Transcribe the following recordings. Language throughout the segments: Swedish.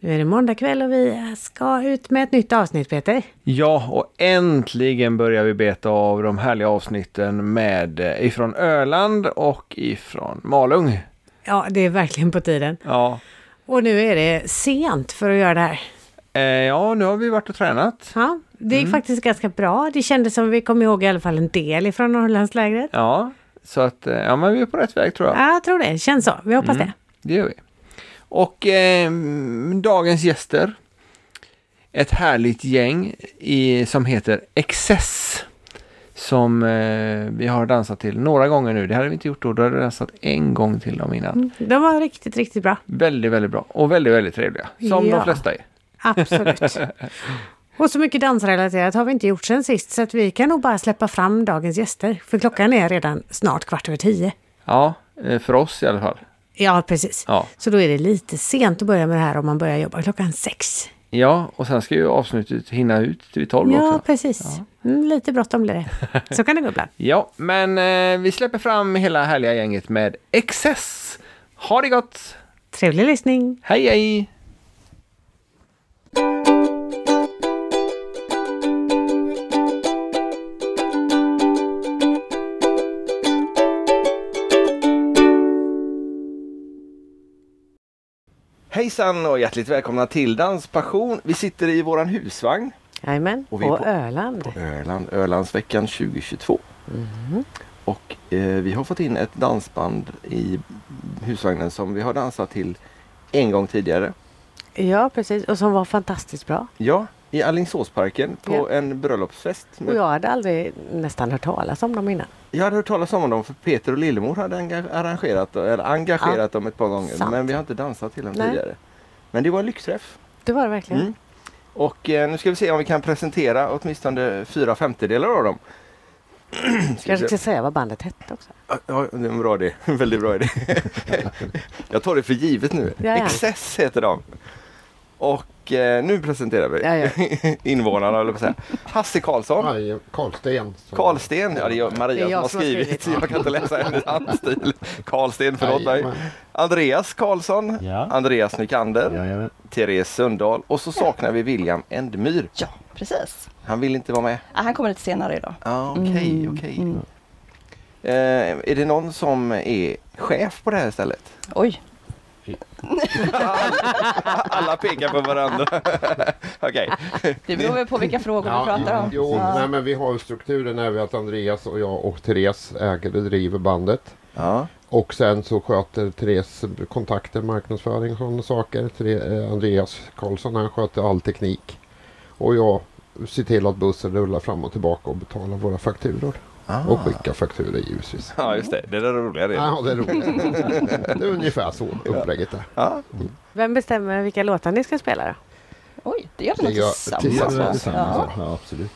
Nu är det måndag kväll och vi ska ut med ett nytt avsnitt Peter. Ja, och äntligen börjar vi beta av de härliga avsnitten med eh, ifrån Öland och ifrån Malung. Ja, det är verkligen på tiden. Ja, Och nu är det sent för att göra det här. eh, ja nu har vi varit och tränat. Ja, det gick faktiskt ganska bra. Det kändes som vi kom ihåg i alla fall en del ifrån Norrlandslägret. Ja, så att ja, men vi är på rätt väg tror jag. Ja, jag tror det. Känns så. Vi hoppas det. Det gör vi. Och eh, dagens gäster. Ett härligt gäng i, som heter Excess. Som eh, vi har dansat till några gånger nu. Det hade vi inte gjort då. Då hade vi dansat en gång till dem innan. Mm. De var riktigt, riktigt bra. Väldigt, väldigt bra. Och väldigt, väldigt trevliga. Som Ja. de flesta är. Absolut. Och så mycket dansrelaterat har vi inte gjort sen sist så att vi kan nog bara släppa fram dagens gäster. För klockan är redan snart kvart över tio. Ja, eh, för oss i alla fall. Ja, precis. Ja. Så då är det lite sent att börja med det här om man börjar jobba klockan sex. Ja, och sen ska ju avsnittet hinna ut till 12 Ja, också. precis. Mm, lite bråttom blir det. Så kan det gå ibland. Ja, men eh, vi släpper fram hela härliga gänget med Excess. Ha det gott! Trevlig lyssning! Hej hej! Hejsan och hjärtligt välkomna till Danspassion. Vi sitter i våran husvagn Jajamän, Och vi är på på- Öland. på Öland, Ölandsveckan 2022. Och eh, vi har fått in ett dansband i husvagnen som vi har dansat till en gång tidigare. Ja, precis. Och som var fantastiskt bra. Ja, i Alingsåsparken på Ja. en bröllopsfest. Och jag hade aldrig nästan hört talas om dem innan. Jag hade hört talas om dem för Peter och Lillemor hade arrangerat eller engagerat dem ett par gånger. sant. Men vi har inte dansat till dem Nej. tidigare. Men det var en lyxträff. Det var det verkligen. Mm. Och eh, nu ska vi se om vi kan presentera åtminstone fyra femtedelar av dem. Ska Jag ska säga vad bandet hette också. Ja, Ja, det är en bra idé. Väldigt bra idé. Jag tar det för givet nu. Ja, ja. Excess heter de. Och eh, nu presenterar vi Ja, ja. invånarna, eller säga. Hasse Karlsson. Nej, Karlsten. Karlsten, ja det är Maria Det är som har skrivit. skrivit. Jag kan inte läsa hennes handstil. Karlsten, förlåt mig. Andreas Karlsson. Ja. Andreas Nykander. Jajamän. Therese Sundahl. Och så saknar vi William Endmyr. Ja, precis. Han vill inte vara med. Ja, han kommer lite senare idag. Ah, Okej, Mm, okej. mm. Eh, är det någon som är chef på det här stället? Oj, Alla pekar på varandra. Okej. det beror väl på vilka frågor vi pratar om. Jo, Ja. nej, men vi har ju strukturen vid att Andreas och jag och Therese äger och driver bandet. Ja. Och sen så sköter Therese kontakter, marknadsföring och sådana saker. Eh, Andreas Karlsson han sköter all teknik. Och jag ser till att bussen rullar fram och tillbaka och betalar våra fakturor. Ah. Och skickar fakturor givetvis. ja, just det. Det är det roliga det. Ja, det är roligt. det är ungefär så upplägget är. Ja. Vem bestämmer vilka låtar ni ska spela då? Oj, det gör vi nog tillsammans. tillsammans. Ja. Ja, ja, absolut.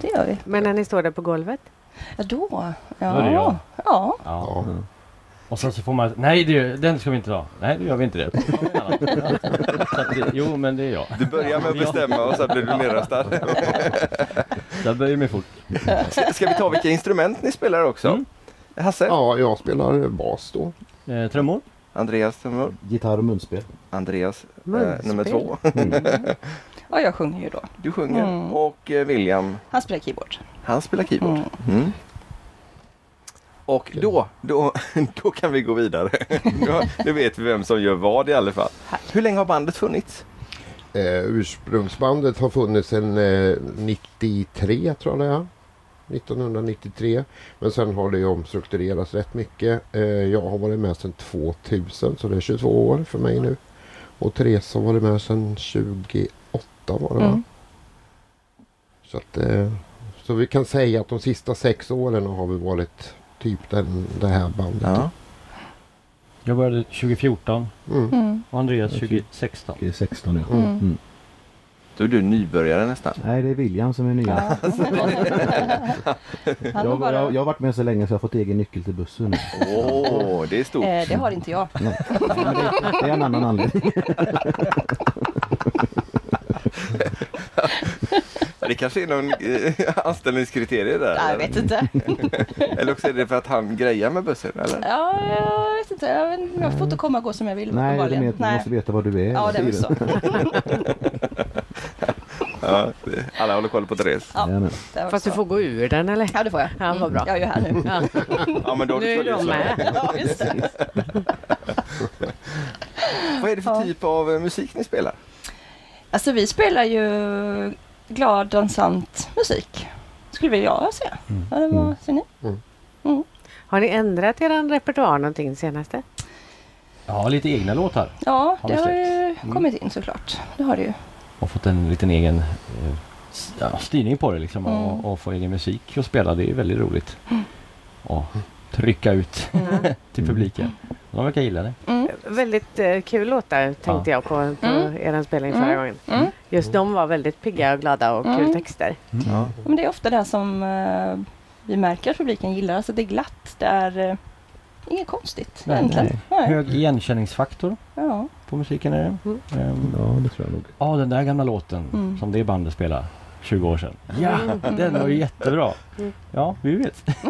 det gör vi. Men när ni står där på golvet? Ja, då. Då är det jag. Ja. ja. Och sen så får man, nej det, den ska vi inte ha. Nej, då gör vi inte det. Så att, det- jo, men det är jag. Du börjar med att bestämma och sen blir du nedröstad. Jag böjer mig fort. Ska- Ska vi ta vilka instrument ni spelar också? Mm. Hasse? Ja, jag spelar bas då. Eh, trummor. Andreas trummor. Gitarr och munspel. Andreas eh, nummer två. ja, jag sjunger ju då. Du sjunger. Mm. Och eh, William, Han spelar keyboard. han spelar keyboard. Mm. Mm. Och då, då, då kan vi gå vidare. Då, nu vet vi vem som gör vad i alla fall. Hur länge har bandet funnits? Eh, ursprungsbandet har funnits sedan eh, 93 tror jag det är. 1993. Men sen har det ju omstrukturerats rätt mycket. Eh, jag har varit med sedan 2000 så det är 22 år för mig nu. Och Therese har varit med sedan 28 var det va? Mm. Så, att, eh, så vi kan säga att de sista sex åren har vi varit typ den, det här bandet. Ja. Jag började 2014 Mm. Mm. och Andreas 2016. Det är 16 nu. Mm. Mm. Då är du nybörjare nästan. Nej, det är William som är nya. Ja. Har Jag, bara... jag, jag har varit med så länge så jag har fått egen nyckel till bussen. Åh, det är stort. Eh, det har inte jag. Nej, det är en annan anledning. Det kanske är någon eh, anställningskriterie där. Nej, jag vet inte. Eller också är det för att han grejar med bussen eller? Ja, jag vet inte. Jag, vet inte, jag får inte komma och gå som jag vill. Nej, det du måste veta vad du är. Ja, det är väl så. Ja, alla håller koll på Therese. Ja. Fast du får gå ur den eller? Ja, det får jag. Ja, vad bra. Jag är ju här nu. Ja. Ja, men då Nu är de med. Ja. Vad är det för Ja. typ av eh, musik ni spelar? Alltså vi spelar ju glad dansant musik. Skulle väl jag säga. Mm. Ja, det var, Mm. ser ni? Har ni ändrat er repertoar någonting senaste? Ja, lite egna låtar. Ja, Har det har ju kommit in såklart. Det har det ju. Och fått en liten egen eh, ja, styrning på det liksom. Mm. Och, och få egen musik och spela. Det är väldigt roligt. Och trycka ut till publiken. De verkar gilla det. Mm. Väldigt eh, kul låtar tänkte jag på, på Mm. er spelning förra Mm. gången. Mm. Just de var väldigt pigga och glada och Mm. kul texter. Ja. Men det är ofta det som eh, vi märker att publiken gillar. Alltså det är glatt. Det är eh, inget konstigt Nej, egentligen. Nej. Hög igenkänningsfaktor Ja. på musiken är det. Mm. Ehm, Ja, det tror jag nog. Ja, den där gamla låten Mm. som det bandet spelar 20 år sedan. Ja, Mm. den var ju jättebra. Mm. Ja, vi vet.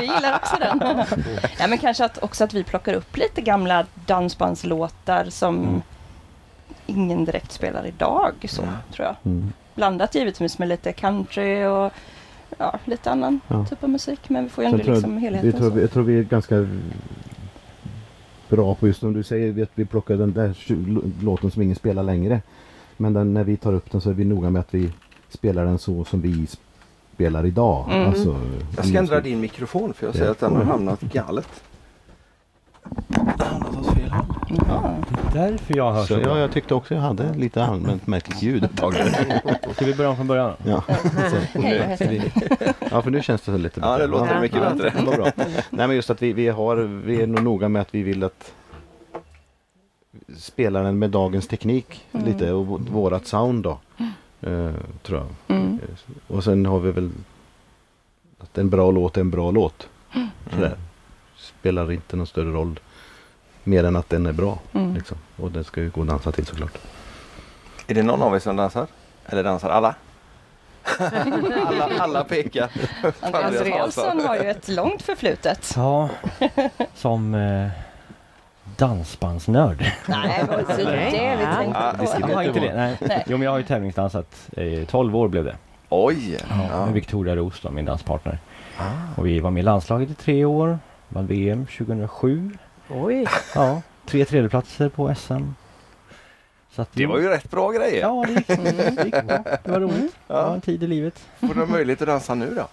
vi gillar också den. ja, men kanske att också att vi plockar upp lite gamla dansbandslåtar som Mm. ingen direkt spelar idag. Så, Mm. tror jag. Mm. Blandat givetvis med lite country och ja, lite annan Ja. typ av musik. Men vi får ju ändå tror jag- liksom Vi helheten. tror, så. vi, jag tror vi är ganska bra på just som du säger, vi, att vi plockar den där låten som ingen spelar längre. Men den, när vi tar upp den så är vi noga med att vi spelar den så som vi spelar idag. Mm. Alltså, Jag ska ändra din mikrofon för jag ser Ja. att den har hamnat galet. Hamnat åt fel håll. Ja. Därför jag hör så, Så ja, jag tyckte också jag hade lite allmänt märkligt ljud ett tag. Ska vi börja om från början? Ja, Hej, vi, ja, för nu känns det lite Ja, det låter Ja. mycket Ja. bättre. Vad bra. Nej men just att vi, vi, har, vi är nog noga med att vi vill att spela den med dagens teknik Mm. lite och vårat sound då. Eh, tror jag. Mm. Och sen har vi väl att en bra låt är en bra låt. Sådär. Spelar inte någon större roll. Mer än att den är bra. Mm. Liksom. Och den ska ju gå att dansa till såklart. Är det någon av er som dansar? Eller dansar alla? alla, alla pekar. Andreas Andreas Karlsson har ju ett långt förflutet. Ja, som eh, dansbandsnörd. Nej, det var inte Nej. det vi tänkte på. Jag har inte det. Nej. Jo, men jag har ju tävlingsdansat. Eh, 12 år blev det. Oj! Ja. Med Victoria Roos då, min danspartner. Ah. Och vi var med i landslaget i tre år. Vann VM 2007. Oj, Ja, tre tredjeplatser på SM. Så att, Det var ju rätt bra grejer. Ja, det gick, det gick bra. Det var roligt. Det var Ja. en tid i livet. Får du möjlighet att dansa nu då? Ja,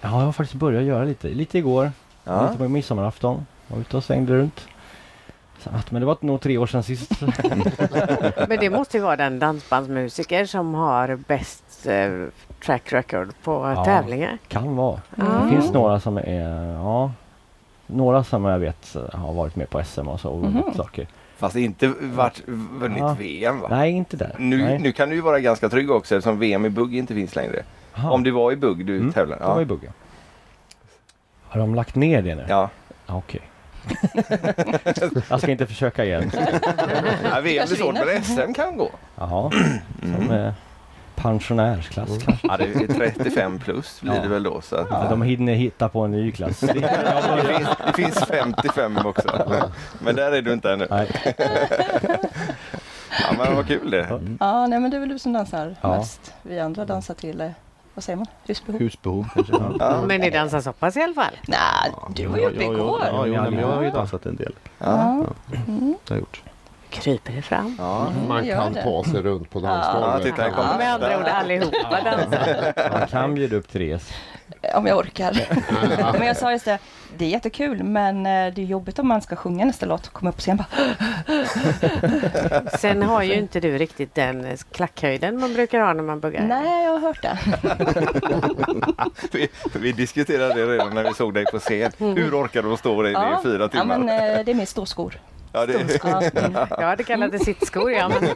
jag har faktiskt börjat göra lite. Lite igår. Ja. Lite på midsommarafton. Var ute och svängde runt. Men det var nog tre år sedan sist. men det måste ju vara den dansbandsmusiker som har bäst eh, track record på Ja. tävlingar. kan vara. Mm. Det finns några som är, ja. Några som jag vet har varit med på SM och så och Mhm. saker. Fast inte varit, vunnit Ja. VM va? Nej, inte där. Nu, Nej. nu kan du ju vara ganska trygg också eftersom VM i bugg inte finns längre. Aha. Om det var i bugg du Mm, tävlade? Det var i Ja. buggen. Har de lagt ner det nu? ja. Ja, Okej. jag ska inte försöka igen. ja VM kanske svårt men SM kan gå. Jaha, som Mm. eh, pensionärsklass kanske. Ja, det är 35 plus blir Ja. det väl då. Så att, Ja. De hinner hitta på en ny klass. det, finns, det finns 55 också. Men där är du inte ännu. Nej. Ja, men vad kul det. Ja, nej men det är väl du som dansar Ja. mest. Vi andra dansar till, eh, vad säger man, husbehov? Husbehov kanske. Ja. Ja. Men ni dansar så pass i alla fall. Nej, du var ju uppe ja, igår. Ja, ja, jo, Ja, men jag har ju ja. dansat en del. Ja. Ja. Mm. Det har jag gjort. Kryper det fram. Ja. Man Gör kan det. ta sig runt på Ja, dansgolvet. titta här kommer Med andra ord allihopa dansar. Man kan bjuda upp Therese. Om jag orkar. men jag sa just det, det är jättekul men eh, det är jobbigt om man ska sjunga nästa låt och komma upp på scen bara Sen har ju inte du riktigt den eh, klackhöjden man brukar ha när man buggar. Nej, jag har hört det. Vi, vi diskuterade det redan när vi såg dig på scen. Hur orkar du stå där i fyra ja timmar? men eh, det är mer ståskor. Ja, det, Ja, mm. Jag hade kallat det sittskor, ja. Men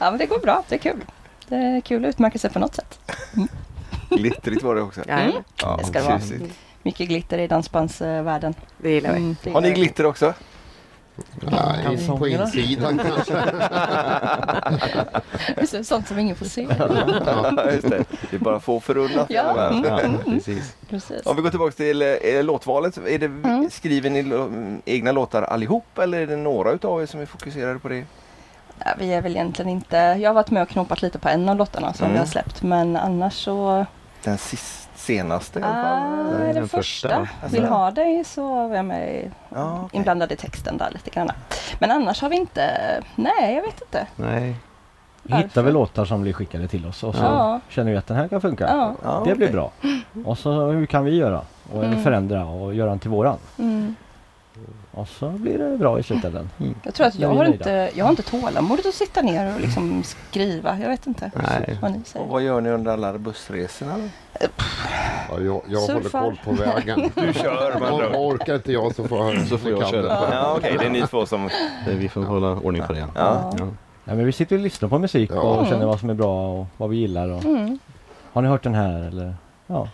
ja, men det går bra. Det är kul. Det är kul att utmärka sig på något sätt. Glittrigt var det också. ja, Mm. Ja, Det ska det vara. Mycket glitter i dansbandsvärlden. det gillar vi. Mm, det Har ni glitter också? Nej, på insidan kanske. Sånt som ingen får se. Ja, just det. Det är bara få förunnat. Ja. Ja, precis. Precis. Om vi går tillbaka till eh, låtvalet. Är det, Mm. Skriver ni egna låtar allihop eller är det några utav er som är fokuserade på det? Ja, vi är väl egentligen inte... Jag har varit med och knoppat lite på en av låtarna som Mm. vi har släppt. Men annars så... Den sist, senaste i alla Ah, fall? eller? den, den första. första. Alltså. Vill ha dig så jag med Ja, okej. inblandad i texten där lite grann. Men annars har vi inte... Nej, jag vet inte. Nej. Vi hittar väl låtar som blir skickade till oss och så Ja. känner vi att den här kan funka. Ja. Det blir bra. Och så hur kan vi göra? Och Mm. förändra och göra den till våran. Mm. Och så blir det bra i slutändan. Jag tror att jag är har, inte, jag har inte tålamodet att sitta ner och liksom skriva. Jag vet inte Nej. vad ni Och säger. vad gör ni under alla bussresorna? Ja, jag jag håller koll på vägen. Du kör Om ord. orkar inte jag så får, Så får jag köra. Ja, okej, det är ni två som... Det är vi får hålla ordning på det. Ja. Ja. Ja. Ja, men vi sitter och lyssnar på musik Ja. och Mm. känner vad som är bra och vad vi gillar. Och, Mm. har ni hört den här? Eller, ja.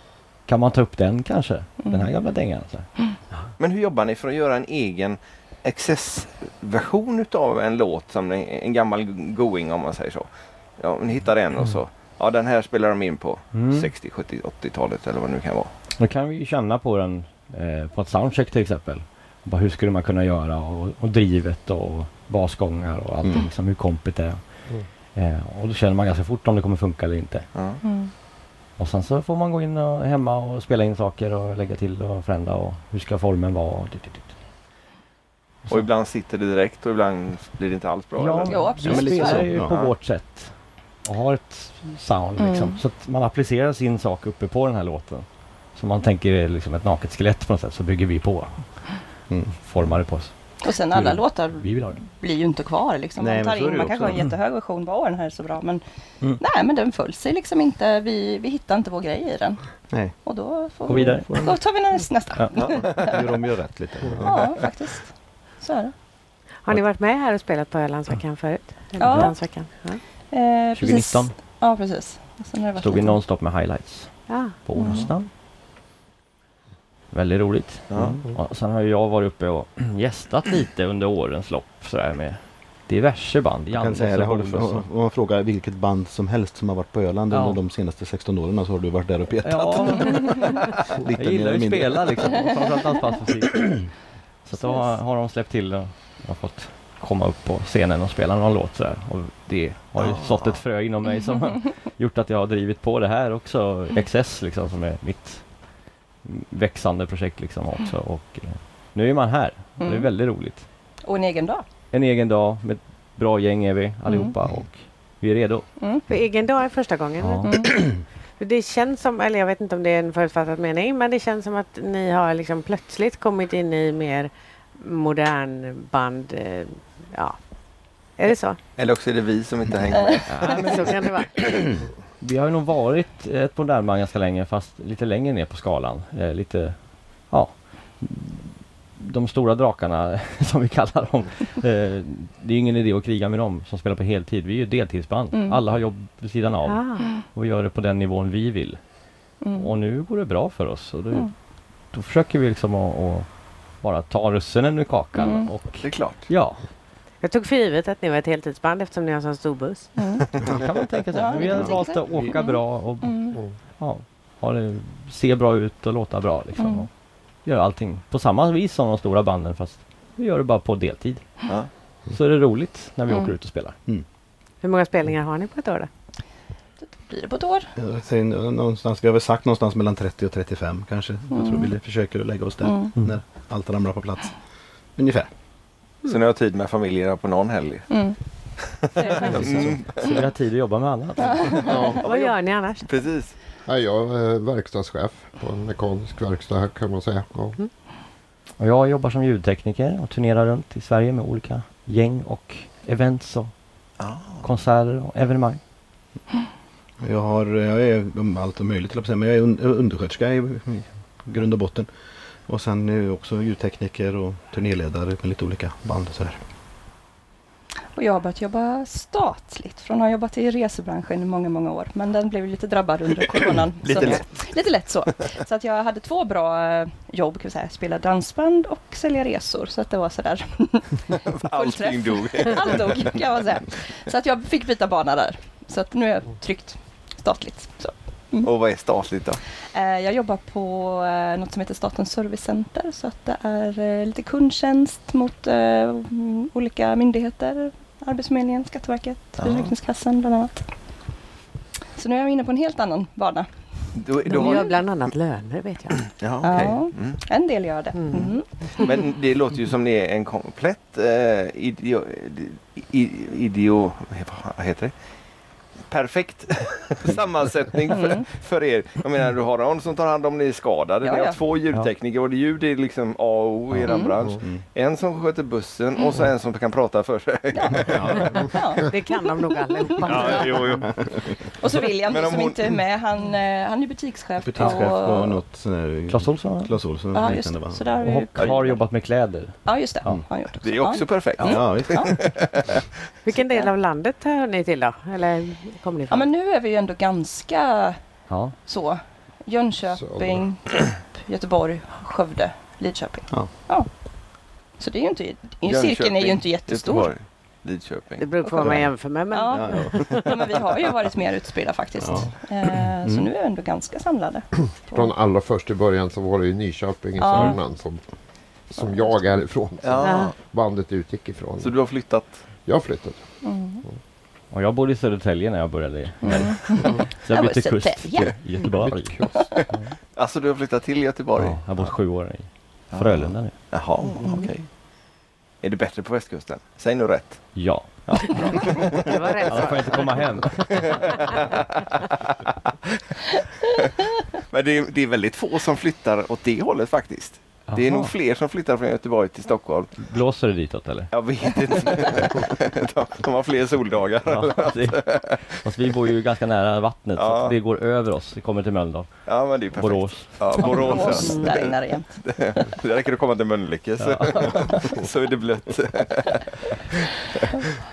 Kan man ta upp den kanske? Den här Mm. gamla dängan. Så. Men hur jobbar ni för att göra en egen access-version utav en låt som en, en gammal going om man säger så? Ja, ni hittar en och så. Ja, den här spelar de in på Mm. 60, 70, 80-talet eller vad det nu kan vara. Då kan vi ju känna på den eh, på ett soundcheck till exempel. Bara, hur skulle man kunna göra och, och drivet och basgångar och allting. Mm. Liksom, hur kompet är. Mm. Eh, och då känner man ganska fort om det kommer funka eller inte. Mm. Och sen så får man gå in och, hemma och spela in saker och lägga till och förändra och hur ska formen vara. Och, dit, dit, dit. Och ibland sitter det direkt och ibland blir det inte alls bra. Ja, eller? Vi absolut. men lite spelar ju Ja. på vårt sätt. Och har ett sound liksom. Mm. Så att man applicerar sin sak uppe på den här låten. Så man tänker är liksom ett naket skelett på något sätt så bygger vi på. Mm. Formar det på oss. Och sen alla Mm. låtar Vi vill ha det. blir ju inte kvar liksom. Nej, man tar in, man kanske har en jättehög version. Vad den här är så bra. Men Mm. nej, men den föll sig liksom inte. Vi, vi hittar inte vår grej i den. Nej, Och då får Gå vidare. Vi, då tar vi nästa. nästa. Ja. gör de ju rätt lite. Ja, faktiskt. Så är det. Har ni varit med här och spelat på Ölandsveckan förut? Eller Ja. Ölandsveckan? Ja. Eh, precis. 2019 Ja, precis. Och sen har det varit stod vi nonstop med highlights Ja. på Mm. Väldigt roligt. Ja. Och sen har jag varit uppe och gästat lite under årens lopp sådär med diverse band. Jag kan säga det, har du, om man frågar vilket band som helst som har varit på Öland Ja. under de senaste 16 åren så har du varit där och petat. Ja, jag gillar ju att spela liksom. Framförallt dansbandsmusik. Så då har, har de släppt till och jag har fått komma upp på scenen och spela någon låt sådär. Och det har ju sått ett frö inom mig som har gjort att jag har drivit på det här också. XS liksom som är mitt växande projekt liksom också. Och eh, nu är man här. och Det är Mm. väldigt roligt. Och en egen dag. En egen dag med ett bra gäng är vi allihopa och vi är redo. Mm. För egen dag är första gången. Ja. Mm. Det känns som, eller jag vet inte om det är en förutfattad mening, men det känns som att ni har liksom plötsligt kommit in i mer modern band. eh, Ja, är det så? Eller också är det vi som inte hänger med. Ja, men så kan det vara. Vi har ju nog varit ett modernband ganska länge fast lite längre ner på skalan. Eh, lite, ja. De stora drakarna som vi kallar dem. Eh, det är ingen idé att kriga med dem som spelar på heltid. Vi är ju deltidsband. Mm. Alla har jobb vid sidan av Ah. och gör det på den nivån vi vill. Mm. Och nu går det bra för oss. Och då, Mm. då försöker vi liksom att, att bara ta russinen ur kakan. Mm. Och Det är klart. ja, Jag tog för givet att ni var ett heltidsband eftersom ni har en sån stor buss. Mm. det kan man tänka sig. Ja, vi har valt att åka Mm. bra och Mm. ja, ha det, se bra ut och låta bra. Liksom. Mm. Och göra allting på samma vis som de stora banden fast vi gör det bara på deltid. Ja. Så är det roligt när vi Mm. åker ut och spelar. Hur många spelningar har ni på ett år då? Blir det på ett år? Jag säger någonstans, vi har väl sagt någonstans mellan 30 och 35 kanske. Jag tror Mm. vi försöker lägga oss där Mm. när allt ramlar på plats. Ungefär. Så ni har tid med familjerna på någon helg? Mm. Mm. Så vi har tid att jobba med annat. Ja. Vad gör ni annars? Precis. Ja, jag är verkstadschef på en mekanisk verkstad här kan man säga. Ja. Och jag jobbar som ljudtekniker och turnerar runt i Sverige med olika gäng och events och Ja. konserter och evenemang. Jag, har, jag är om allt möjligt, jag men jag är un- undersköterska i grund och botten. Och sen är jag också ljudtekniker och turnéledare med lite olika band och sådär. Och jag har börjat jobba statligt från att ha jobbat i resebranschen i många, många år. Men den blev lite drabbad under coronan. Lite lätt. Lite lätt så. Så att jag hade två bra eh, jobb, kan vi säga. Spela dansband och sälja resor. Så att det var sådär. Allting dog. Allt dog kan man säga. Så att jag fick byta bana där. Så att nu är jag tryggt statligt. Så. Och vad är statligt då? Eh, Jag jobbar på eh, något som heter Statens servicecenter så att det är eh, lite kundtjänst mot mm, olika myndigheter. Arbetsförmedlingen, Skatteverket. Försäkringskassan bland annat. Så nu är jag inne på en helt annan bana. Då, då De har gör bland annat löner vet jag. Ja. Ja. Mm. En del gör det. Mm. Mhm. Men det låter ju som ni är en komplett eh, idio, i- idio... Vad heter det? Perfekt sammansättning för, Mm. för er. Jag menar du har någon som tar hand om ni är skadade. Ja, ni har ja. två ljudtekniker och ljud är liksom A och O i er Mm. bransch. Mm. En som sköter bussen och så en som kan prata för sig. Ja. Det kan de nog allihopa. Ja, jo, jo. Och så William om som hon- inte är med, han, eh, han är butikschef, Butikschef på... något sån här... Clas Ohlson Clas Ohlson Ja, just. Så där har vi och har jobbat med kläder. Ja, just det. Ja. Har han gjort också. Det är också perfekt. Ja. Ja. Vilken del av landet hör ni till då? Eller kommer ni ja, ifrån? men nu är vi ju ändå ganska Ja. så. Jönköping, Göteborg, Skövde, Lidköping. Ja. Så det är ju inte, cirkeln är ju inte jättestor. Göteborg, Lidköping. Det beror på vad man jämför med. Men Ja. Ja, ja. Ja, men vi har ju varit mer utspridda faktiskt. Ja. Eh, Så Mm. nu är vi ändå ganska samlade. Från allra först i början så var det ju Nyköping i Ja. Sörmland som, som jag är ifrån. Som Ja. bandet utgick ifrån. Så du har flyttat? Jag har flyttat. Mm. Och jag bodde i Södertälje när jag började. Mm. Så Jag bytte kust till Göteborg. Alltså du har flyttat till Göteborg? Ja, jag har bott sju år i Frölunda nu. Jaha, okej. Är det bättre på västkusten? Säg nu rätt. Ja, det var rätt annars får jag inte komma hem. Men det är, det är väldigt få som flyttar åt det hållet faktiskt. Det är nog fler som flyttar från Göteborg till Stockholm. Blåser det ditåt eller? Jag vet inte. de, har fler soldagar. Ja, det, fast vi bor ju ganska nära vattnet så Ja. att det går över oss. Det kommer till Mölndal, Ja, men det är perfekt. Borås. Ja, Borås. Borås, ja. där det jämt. Det räcker att komma till Mölnlycke så, så är det blött.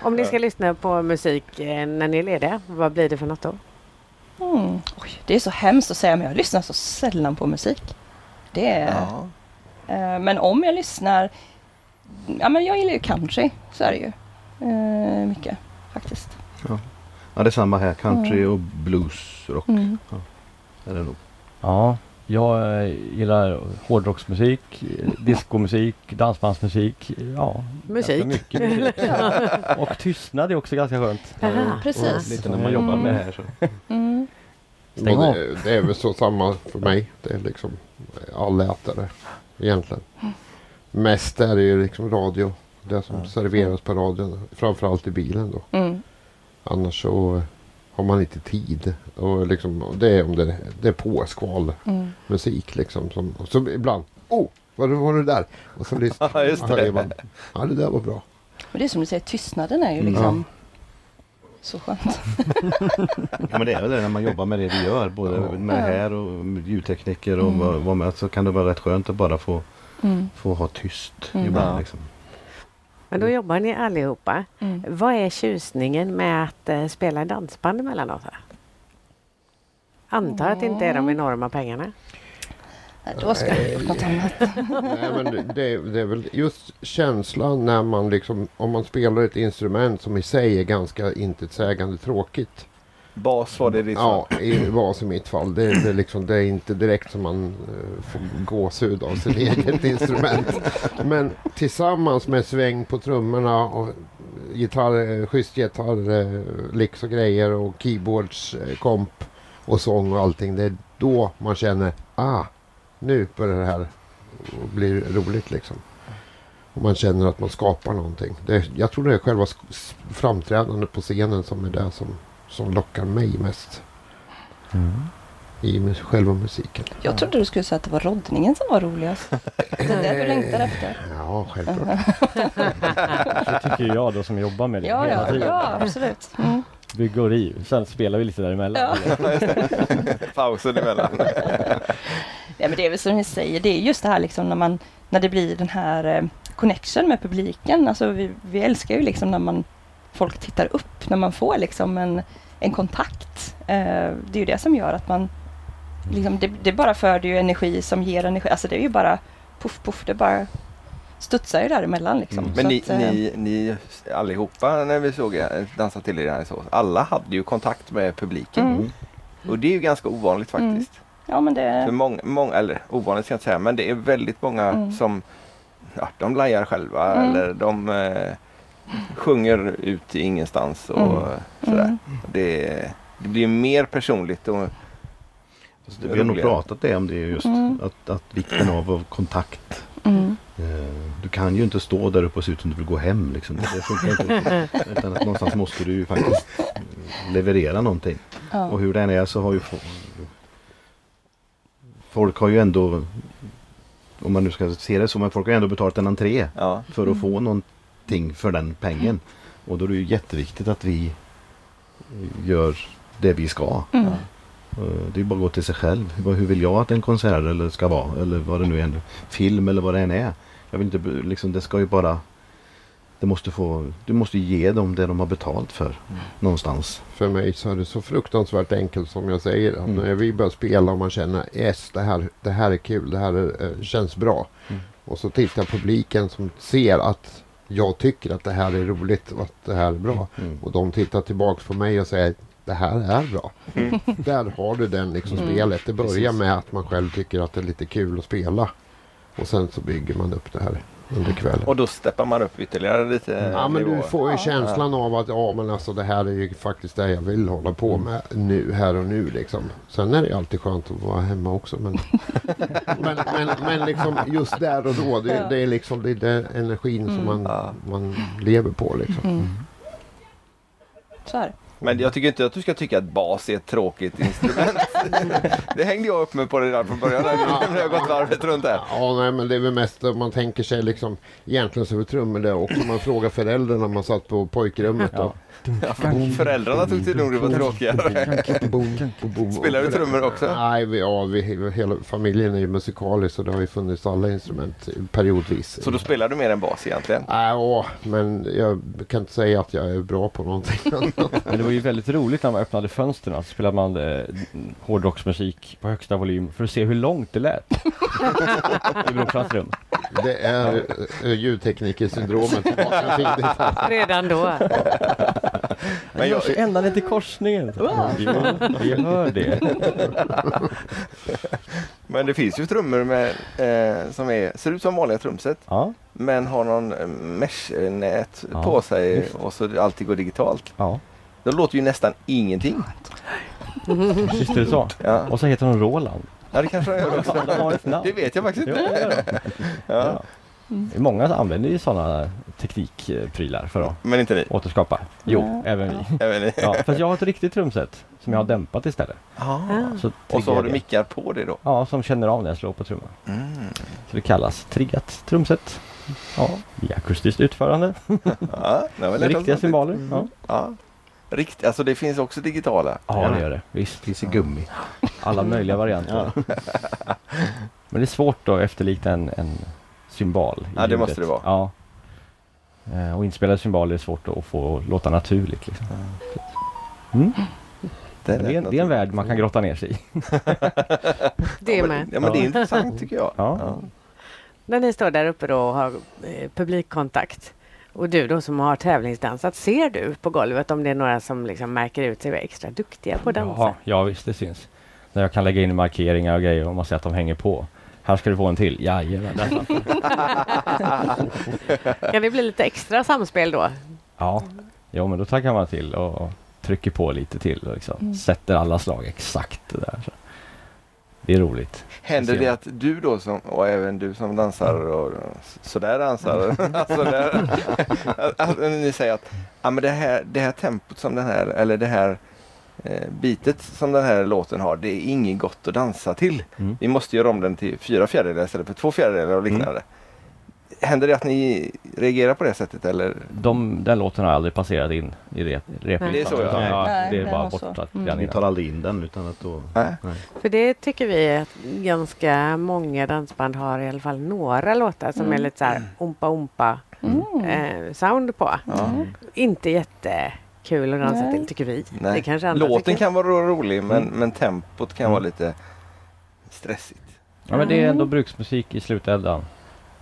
Om ni ska lyssna på musik eh, när ni är lediga, vad blir det för något då? Mm. Oj, det är så hemskt att säga men jag lyssnar så sällan på musik. Det är, Ja. Eh, men om jag lyssnar, ja men jag gillar ju country, så är det ju. Eh, mycket faktiskt. ja, det är samma här. Country och bluesrock Mm. är det nog. Ja, jag eh, gillar hårdrocksmusik, diskomusik, dansbandsmusik. Ja, Musik. mycket musik. Och tystnad är också ganska skönt. Aha. Precis. Lite när man jobbar med det här så. Mm. Stäng av. det, det är väl så samma för mig. Det är liksom allätare egentligen. Mest är det ju liksom radio. Det som serveras på radion. Framförallt i bilen då. Mm. Annars så har man inte tid. Och liksom, och det är om det, det är påskval Mm. musik liksom. Som, och så ibland. Oh! Vad var det där? Och så lyssnar Ja, man. Ja, det där var bra. Och det är som du säger, tystnaden är ju Mm. liksom så skönt. Ja, men det är väl det när man jobbar med det vi gör. Både Ja. med det här och ljudtekniker och Mm. vad, med. Så kan det vara rätt skönt att bara få, Mm. få ha tyst Mm. ibland. Ja. Liksom. Men då jobbar ni allihopa. Mm. Vad är tjusningen med att eh, spela i dansband emellanåt? Antar att det inte är de enorma pengarna. Nej, Då ska jag gjort något annat. Nej, men det, det, är väl just känslan när man liksom, om man spelar ett instrument som i sig är ganska intetsägande tråkigt. Bas var det ditt Ja, i vas i mitt fall. Det, det, är liksom, det är inte direkt som man uh, får gåshud av sitt eget instrument. Men tillsammans med sväng på trummorna och gitarr, eh, schysst gitarr, eh, licks och grejer och keyboards, eh, komp och sång och allting. Det är då man känner, ah, nu börjar det här bli roligt liksom. Och man känner att man skapar någonting. Det, jag tror det är själva framträdandet på scenen som är det som, som lockar mig mest i mus- själva musiken. Jag trodde du skulle säga att det var roddningen som var roligast. Det är det du längtar efter. Ja, självklart. Det tycker jag då som jobbar med det Ja, hela ja, tiden. ja absolut. Mm. Bygga och riv. Sen spelar vi lite däremellan. Ja. Pausen emellan. Ja, men det är väl som ni säger, det är just det här liksom när, man, när det blir den här eh, connection med publiken. Alltså vi, vi älskar ju liksom när man folk tittar upp när man får liksom en, en kontakt. Eh, det är ju det som gör att man liksom, det, det bara för ju energi som ger energi. Alltså det är ju bara puff puff, det bara studsar ju däremellan liksom. Mm. Men ni, att, eh, ni, ni allihopa när vi såg er dansa till er här så, alla hade ju kontakt med publiken. Mm. Och det är ju ganska ovanligt faktiskt. Ja men För det... många, många, eller ovanligt ska jag inte säga, men det är väldigt många Mm. som ja, de lajar själva Mm. eller de eh, sjunger ut i ingenstans och Mm. sådär. Mm. Det, det blir mer personligt och Alltså, det, vi har nog pratat det om det just. Mm. Att, att vikten av av kontakt. Mm. Eh, Du kan ju inte stå där uppe och se ut som du vill gå hem. Liksom. Det funkar inte. Utan att någonstans måste du ju faktiskt leverera någonting. Ja. Och hur den är så har ju folk har ju ändå om man nu ska se det så, men folk har ju ändå betalat en entré ja. för att få någonting för den pengen. Och då är det ju jätteviktigt att vi gör det vi ska. Mm. Eh, Det är ju bara att gå till sig själv. Hur vill jag att en konsert eller ska vara? Eller vad det nu är. Film eller vad det än är. Jag vill inte, liksom, det ska ju bara... Det måste få, du måste ge dem det de har betalt för. Någonstans. För mig så är det så fruktansvärt enkelt som jag säger. Att Mm. när vi börjar spela och man känner yes, det här, det här är kul, det här är, eh, känns bra. Mm. Och så tittar publiken som ser att jag tycker att det här är roligt och att det här är bra. Mm. Och de tittar tillbaks på mig och säger det här är bra. Där har du den liksom Mm. spelet. Det börjar Precis. med att man själv tycker att det är lite kul att spela. Och sen så bygger man upp det här under kvällen. Och då steppar man upp ytterligare lite Ja men du nivåer. får ju Ja. känslan av att ja men alltså det här är ju faktiskt det jag vill hålla på med nu, här och nu liksom. Sen är det alltid skönt att vara hemma också men men, men, men liksom just där och då det, det är liksom det är den energin som Mm. man, Ja. man lever på liksom. Mm. Så här. Men jag tycker inte att du ska tycka att bas är ett tråkigt instrument. det hängde jag upp mig på redan från början när jag gått varvet runt där. Ja nej men det är väl mest att man tänker sig liksom egentligen så är det trummor där också. Man frågar föräldrarna när man satt på pojkrummet då. Ja, föräldrarna tyckte nog det var tråkigare. Spelar du trummor också? Nej, vi, ja, vi, hela familjen är ju musikalisk så det har ju funnits alla instrument periodvis. Så då spelar du mer än bas egentligen? Ja, men jag kan inte säga att jag är bra på någonting. Men det var ju väldigt roligt när man öppnade fönstren så spelade man eh, hårdrocksmusik på högsta volym för att se hur långt det lät. I rum. Det är uh, ljudteknikersyndromet. Redan då. Men jag, ända ner till korsningen. Jo, vi hör det. men det finns ju trummor med, eh, som är, ser ut som vanliga trumset Ja, men har någon eh, mesh-nät Ja, på sig och så alltid går digitalt. ja. Det låter ju nästan ingenting. Visst är det så? Ja, Och så heter hon Roland. ja det kanske de gör också. Det vet jag faktiskt inte. de. Ja. Mm. Många använder ju sådana teknikprylar för att Men inte ni? återskapa. Jo, Nej. även vi. Även ni? Ja, fast jag har ett riktigt trumset som jag har dämpat istället. Ah. Så Och så har du det. mickar på det då? Ja, som känner av när jag slår på trumman. Mm. Så det kallas triggat trumset. Ja, i akustiskt utförande. Ja, det Med riktiga symboler. Ja. Ja. Rikt, alltså det finns också digitala. ja, det gör det. Visst. Finns i gummi. Alla möjliga varianter. Men det är svårt att efterlikna en, en symbol. i Ja, det ljudet. måste det vara. Ja. Eh, Och inspelade symboler är svårt att få låta naturligt. Liksom. Mm. Det, är, en- det är en värld man kan grotta ner sig i. Det ja, med. men, ja, men det är intressant tycker jag. Ja. När ni står där uppe då och har eh, publikkontakt och du då som har tävlingsdansat, ser du på golvet om det är några som liksom märker ut sig och är extra duktiga på att dansa? Ja, ja, visst det syns. När jag kan lägga in markeringar och grejer och man ser att de hänger på. Här ska du få en till. Jajamän. Kan det bli lite extra samspel då? Ja, jo, men då taggar man till och, trycker på lite till och liksom Mm. sätter alla slag exakt där. Så. Det är roligt. Händer det att du då som, och även du som dansar och sådär dansar, alltså där, att, att ni säger att ja, men det, här, det här tempot som den här, eller det här bitet som den här låten har, det är inget gott att dansa till. Mm. Vi måste göra om den till fyra fjärdedelar istället för två fjärdedelar och liknande. Händer det att ni reagerar på det sättet eller? De, den låten har aldrig passerat in i rep, replistan. Det är så, ja. utan, ja, Nej, det är bara borta Mm. innan. tar aldrig in den utan att då... Nej. För det tycker vi att ganska många dansband har i alla fall några låtar som Mm. är lite så här ompa ompa Mm. eh, sound på. Inte jättekul att dansa Nej. till tycker vi. Nej. Det kanske andra Låten tycker. kan vara ro- rolig men, Mm. men tempot kan Mm. vara lite stressigt. Ja men det är ändå Mm. bruksmusik i slutändan.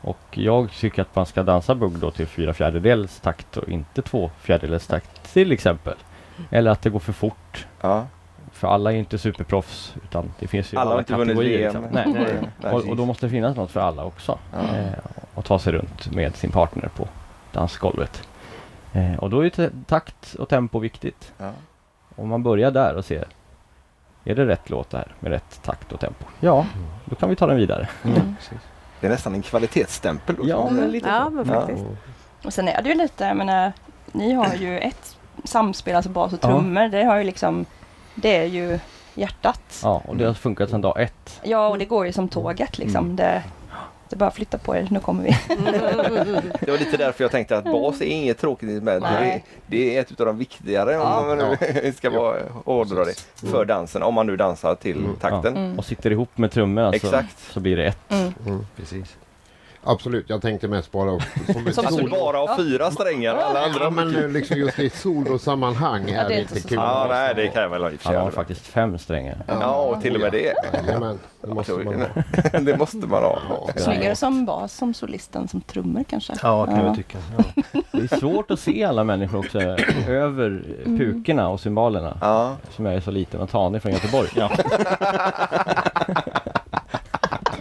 Och jag tycker att man ska dansa bugg då till fyra fjärdedels takt och inte två fjärdedels takt till exempel. Eller att det går för fort. Ja. För alla är ju inte superproffs utan det finns ju Alla har inte vunnit kategorier. VM. Liksom. Nej, nej. Nej, Och, och då måste det finnas något för alla också. Ja. Eh, och ta sig runt med sin partner på dansgolvet. Eh, och då är takt och tempo viktigt. Ja. Om man börjar där och ser är det rätt låt det här med rätt takt och tempo? Ja, då kan vi ta den vidare. Mm. Det är nästan en kvalitetsstämpel. också. Ja, men lite Ja, men Ja. faktiskt. Och sen är det ju lite, jag menar, ni har ju ett samspel, alltså bas och Ja. trummor. Det har ju liksom, det är ju hjärtat. Ja, och det har funkat sedan dag ett. Ja, och det går ju som tåget liksom. Mm. Det, det är bara att flytta på er, nu kommer vi. Det var lite därför jag tänkte att bas är inget tråkigt med. Det det är ett av de viktigare Ja. om man nu ska vara hårdra det för dansen. Om man nu dansar till Mm. takten. Mm. Och sitter ihop med trummor alltså, Exakt. så blir det ett. Mm. Mm. Precis. Absolut, jag tänkte mest bara som ett Som Alltså solo. bara ha Ja. fyra strängar. Alla andra Ja, men eh, liksom just i solosammanhang Ja, är det är det inte kul. Ja, nej, det kan jag väl ha i och Han har faktiskt fem strängar. Ja, och till och med det. Jajamän, det måste man ha. det måste man ha. Snyggare som bas som solisten som trummor kanske. Ja, kan Ja. jag tycka. Ja. Det är svårt att se alla människor också över Mm. pukorna och cymbalerna. Ja, Som jag är så liten och tanig från Göteborg.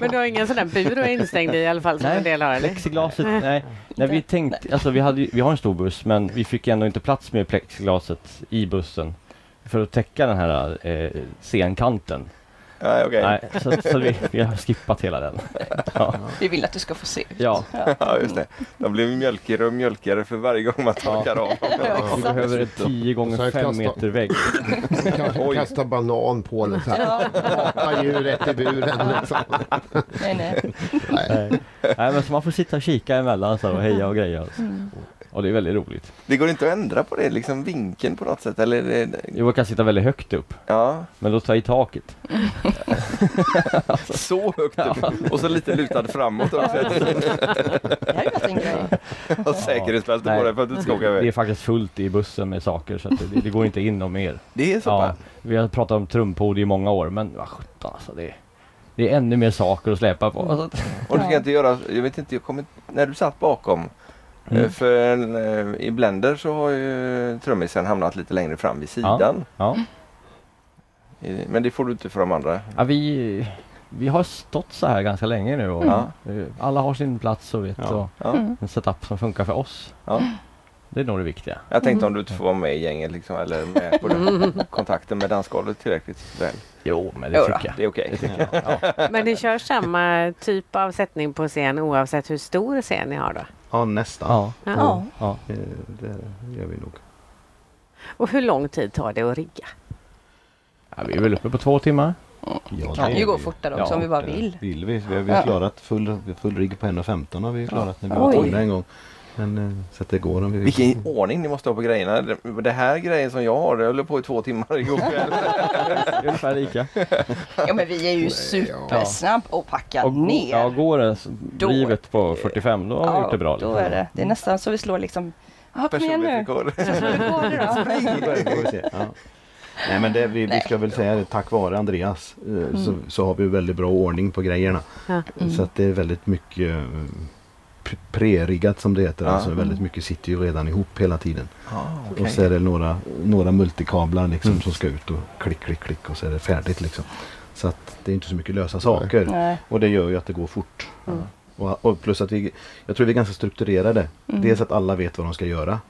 Men du har ingen sån där bur du är instängd i i alla fall som Nej, en del har? Eller? Plexiglaset, nej. nej vi tänkte, alltså vi, hade, vi har en stor buss men vi fick ändå inte plats med plexiglaset i bussen. För att täcka den här eh, scenkanten. Nej, okej. Nej, så, så vi, vi har skippat hela den. Ja, Vi vill att du ska få se. ja. Ja, just det. De blir mjölkigare och mjölkigare för varje gång man torkar av dem. vi behöver en 10 Så gånger här 5 kasta- meter vägg. Kanske kasta banan på den så här. Ja. Mata djuret i buren. Liksom. Nej, nej. Nej. Nej, men så man får sitta och kika emellan så här, och heja och greja. Mm. Och det är väldigt roligt. Det går inte att ändra på det, liksom vinkeln på något sätt? Eller, är det- Jo, Jag kan sitta väldigt högt upp, ja, men då tar jag i taket. så högt upp och så lite lutad framåt också. Det här är ju en grej. Och säkerhetsbälte på dig för att du inte ska åka Det är iväg. faktiskt fullt i bussen med saker så att det, det går inte in och mer. Det är så Ja, pass? vi har pratat om trumpod i många år men vad sjutton alltså det, det är ännu mer saker att släpa på. Alltså, Och du ska inte göra, jag vet inte, jag kommer, när du satt bakom Mm. eh, För eh, i Blender så har ju trummisen hamnat lite längre fram vid sidan. ja. I- Men det får du inte för de andra. Ja, vi, vi har stått så här ganska länge nu och Ja. eh, alla har sin plats och vet Ja. och Ja. Mm. en setup som funkar för oss. Ja. Det är nog det viktiga. Jag tänkte om du inte får vara med i gänget liksom, eller med på den kontakten med dansgolvet tillräckligt väl. Jo, men det Jo tycker jag. Det är okej. Det tycker jag. Ja. Men ni kör samma typ av sättning på scen oavsett hur stor scen ni har då? Ja, nästan. Ja. Ja. Ja. Ja. Det, gör vi nog. Och hur lång tid tar det att rigga? Ja, vi är väl uppe på två timmar. Ja, det går vi. fortare också Ja, om vi bara vill. Vill vi. Vi har, vi har klarat full, full rigg på 1.15 har vi klarat när vi var tvungna en gång. Men eh, så att det går om vi vill. Vilken ordning ni måste ha på grejerna. Det- här grejen som jag har, det höll på i två timmar igår kväll. Ungefär lika. Ja men vi är ju supersnabb och packa Och ner. ja, går det s- drivet på 45 då har vi gjort det bra. Då liksom. är det. Det är nästan så vi slår liksom. Ja, kom igen nu. Hur går det då? Ja. Nej men det, vi, vi ska väl säga det, tack vare Andreas eh, så, så har vi väldigt bra ordning på grejerna. Ja. Så att det är väldigt mycket eh, preriggat som det heter. Ja. Alltså väldigt mycket sitter ju redan ihop hela tiden. Ah, Och så är det några, några multikablar liksom Mm. som ska ut och klick, klick, klick och så är det färdigt liksom. Så att det är inte så mycket lösa saker. Nej. Och det gör ju att det går fort. Mm. Och, och plus att vi, jag tror vi är ganska strukturerade. Mm. Dels att alla vet vad de ska göra.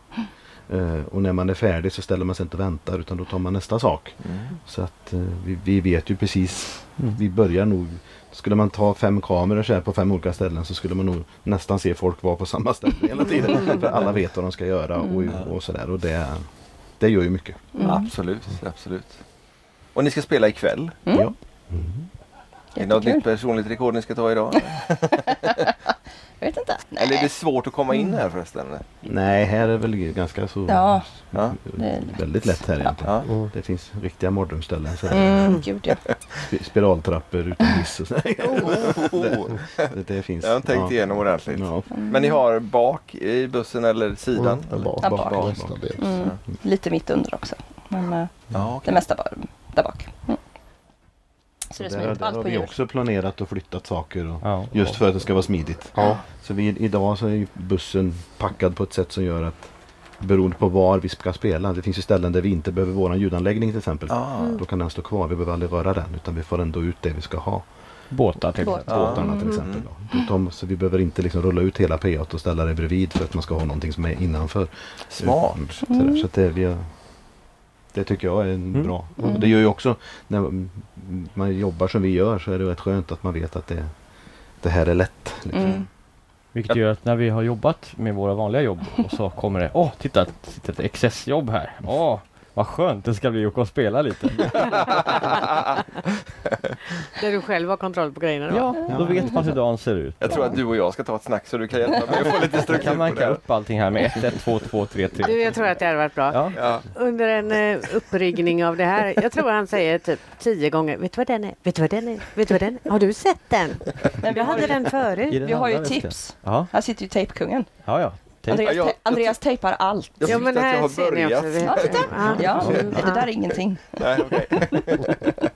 Eh, och när man är färdig så ställer man sig inte och väntar utan då tar man nästa sak. Mm. Så att eh, vi, vi vet ju precis. Mm. Vi börjar nog. Skulle man ta fem kameror så här på fem olika ställen så skulle man nog nästan se folk vara på samma ställe hela tiden. För alla vet vad de ska göra och, och sådär. Och det, det gör ju mycket. Mm. Absolut, absolut. Och ni ska spela ikväll. Mm. Ja. Är det något nytt personligt rekord ni ska ta idag? Jag vet inte. Eller är det svårt att komma in här förresten? Nej, här är väl ganska så Ja. Ja. Väldigt lätt här egentligen. Ja. Mm. Det finns riktiga mardrömsställen. så Mm, gud ja. Spiraltrappor utan hiss och så. Oh, det, det finns. jag har tänkt ja. igenom ordentligt. Ja, Men ni har bak i bussen eller sidan? Mm, eller? bak, Ja, bak, bak. mestadels. Mm, lite mitt under också. Men eh, Ja, det mesta bara där bak. Mm. Så det där, inte där allt har på vi hjul. också planerat och flyttat saker. Och, Ja. just för att det ska vara smidigt. Ja, Så vi, idag så är bussen packad på ett sätt som gör att beroende på var vi ska spela. Det finns ju ställen där vi inte behöver våran ljudanläggning till exempel. Ah. Då kan den stå kvar. Vi behöver aldrig röra den utan vi får ändå ut det vi ska ha. Båtar till Båt. exempel. Båtarna till Mm. exempel. Då. De, så vi behöver inte liksom rulla ut hela P8 och ställa det bredvid för att man ska ha någonting som är innanför. Smart. Mm, sådär. Så att det, vi har, det tycker jag är Mm. bra. Mm. Och det gör ju också när man- jobbar som vi gör så är det rätt skönt att man vet att det, det här är lätt. Liksom. Mm. Vilket gör att när vi har jobbat med våra vanliga jobb och så kommer det Åh, titta! Det sitter ett XS-jobb här. Åh, vad skönt det ska bli att spela lite. Där du själv har kontroll på grejerna då? Ja, då vet man hur dagen ser ut. Jag tror att du och jag ska ta ett snack så du kan hjälpa mig att få lite struktur kan man på ka det. upp allting här med 1, 1, 2, 2, 3, 3. Du, jag tror att det hade varit bra. Ja, Ja. Under en uh, uppriggning av det här, jag tror han säger typ tio gånger, vet du vad den är? Vet du vad den är? Vet du vad den är? Har du sett den? Men vi hade ju, den förut. den vi har ju tips. Ja, Här sitter ju tejpkungen. ja. ja. Andreas, Ja, jag- te- Andreas tejpar allt. Jag Ja, men att jag här har ser ni också. börjat. Ja, Ja. Ja, det där är ingenting. Nej.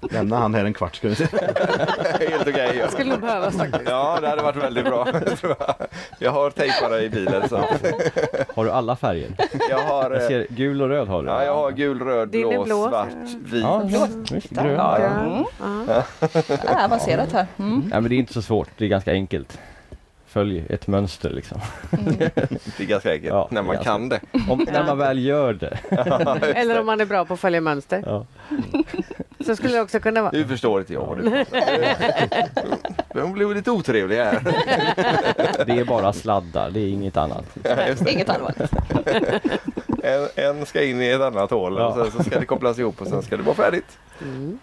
Lämna han här en kvart ska vi se. Helt okej. ja. Skulle nog behövas faktiskt. Ja, det hade varit väldigt bra. tror jag. Jag har tejpare i bilen. Så. Har du alla färger? Jag har, Jag eh, ser gul och röd har du. ja, jag har gul, röd, Din är blå, blå. svart, vit. Ja, visst, grön. Ja, ja. Mm. Ja. Avancerat här. Mm. Nej men det är inte så svårt, det är ganska enkelt. Följ ett mönster liksom. Mm. Det är ganska enkelt Ja, när man ganska. kan det. Om, när man väl gör det. Eller om man är bra på att följa mönster. Ja. Så skulle det också kunna vara. Nu förstår inte jag vad du Hon blev lite otrevlig här. Det är bara sladdar, det är inget annat. Ja. Inget allvarligt. En, en ska in i ett annat hål Ja. och sen så ska det kopplas ihop och sen ska det vara färdigt. Mm.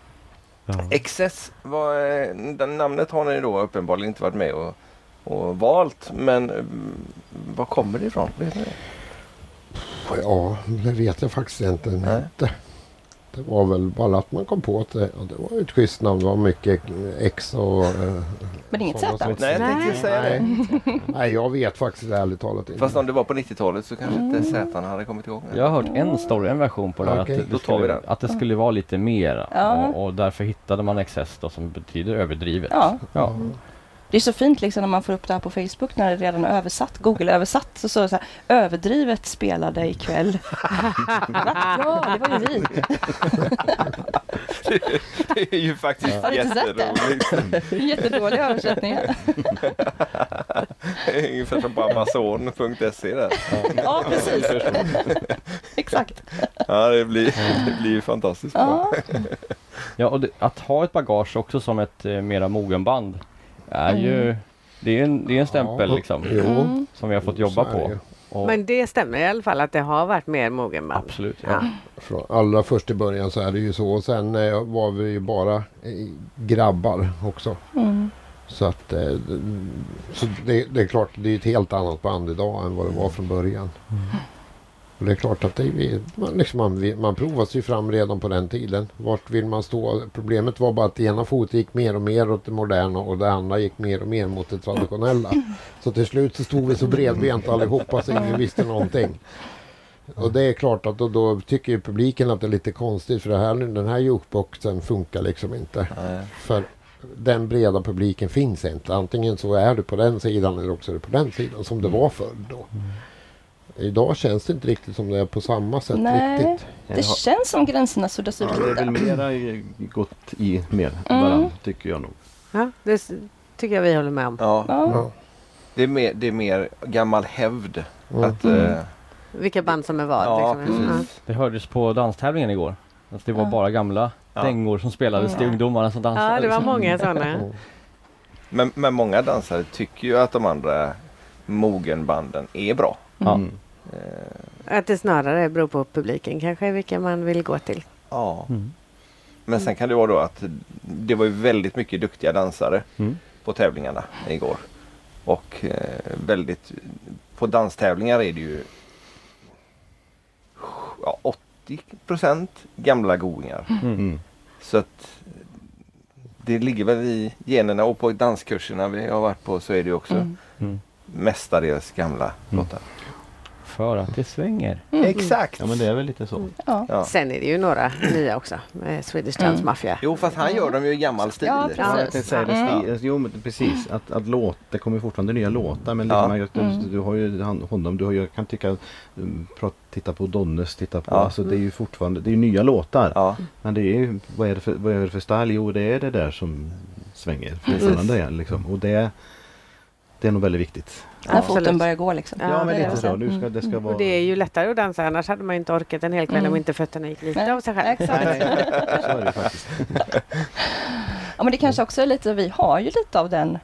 XS, vad, är- den namnet har ni då uppenbarligen inte varit med och, och valt. Men mm, var kommer det ifrån? Vet ni ja, det vet jag faktiskt inte. Nej. Det var väl bara att man kom på att det, det var ett schysst namn. Det var mycket X och... eh, Men inget Z? Nej, jag tänkte Nej. säga det. Nej. Nej, jag vet faktiskt ärligt talat inte. Fast om det var på 90-talet så kanske inte Z hade kommit igång. Jag har hört en story, en version på det Okej. att, Då det tar vi den. att det skulle vara lite mer Ja. och, och därför hittade man XS då som betyder överdrivet. Ja. Ja. Det är så fint liksom när man får upp det här på Facebook när det redan är översatt, Google-översatt. Så står det så här, överdrivet spelade ikväll. Ja, det var ju vi. Det är ju faktiskt det? jätteroligt. Jättedåliga översättningar. Ungefär som på Amazon.se där. Ja, precis. Exakt. Ja, det blir, det blir ju fantastiskt bra. Ja. Ja, och det, att ha ett bagage också som ett eh, mera mogenband är ju det är en, det är en stämpel Ja. liksom Jo, Mm. som vi har fått jobba på. Och, Men det stämmer i alla fall att det har varit mer mogen band. absolut. Ja. Ja. Från allra först i början så är det ju så. Och sen eh, var vi ju bara eh, grabbar också. Mm. Så att eh, så det, det är klart, det är ett helt annat band idag än vad det var från början. Och det är klart att det, är- man, liksom man, man provar sig fram redan på den tiden. Vart vill man stå? Problemet var bara att ena fotet gick mer och mer åt det moderna och det andra gick mer och mer mot det traditionella. Så till slut så stod vi så bredbent allihopa så ingen visste någonting. Och det är klart att då, då tycker ju publiken att det är lite konstigt för det här, den här jukeboxen funkar liksom inte. Nej. För den breda publiken finns inte. Antingen så är du på den sidan eller också är du på den sidan som det var förr då. Idag känns det inte riktigt som det är på samma sätt Nej. riktigt. Det känns som gränserna suddas ut Ja, det är väl mera gått i mer Mm. varann tycker jag nog. Ja, det tycker jag vi håller med om. Ja, Ja. Det är mer, det är mer gammal hävd. Mm. Att, Mm. eh, Vilka band som är vad. ja, liksom. precis. Det hördes på danstävlingen igår. Att det var Ja. bara gamla Ja. dängor som spelades till Ja. ungdomarna som dansade. Ja, det var liksom. många sådana. Mm. Men, men många dansare tycker ju att de andra mogenbanden är bra. Ja. Mm. Eh, Att det snarare beror på publiken kanske, vilka man vill gå till. ja. Mm. Men sen kan det vara då att det var ju väldigt mycket duktiga dansare Mm. på tävlingarna igår. Och eh, väldigt, på danstävlingar är det ju ja, 80% gamla goingar. Mm. Så att det ligger väl i generna och på danskurserna vi har varit på så är det ju också Mm. Mm. mestadels gamla låtar. För att det svänger. Mm. Exakt! Ja men det är väl lite så. Ja. Ja. Sen är det ju några nya också. Med Swedish Dance Mm. Mafia. Jo fast han gör dem ju i gammal stil. Ja, Ja, Precis. det. Mm. Jo, men precis. Att, att låt, det kommer fortfarande nya låtar. Men Ja. liksom, Mm. du, du har ju han, honom, du har, ju- jag kan tycka, prat, titta på Donnes, titta på, Ja. alltså det är ju fortfarande, det är ju nya låtar. Ja, Men det är ju, vad är det för, vad är det för style? Jo det är det där som svänger. Fortfarande igen, liksom. Och det, det är nog väldigt viktigt. När foten börjar gå liksom. Ja, men det är lite så. Nu ska, det ska vara... Och det är ju lättare att dansa annars hade man inte orkat en hel kväll Mm. om inte fötterna gick lite Nej, av sig själv. Exakt. Nej, så är det faktiskt. Ja men det kanske också är lite, vi har ju lite av den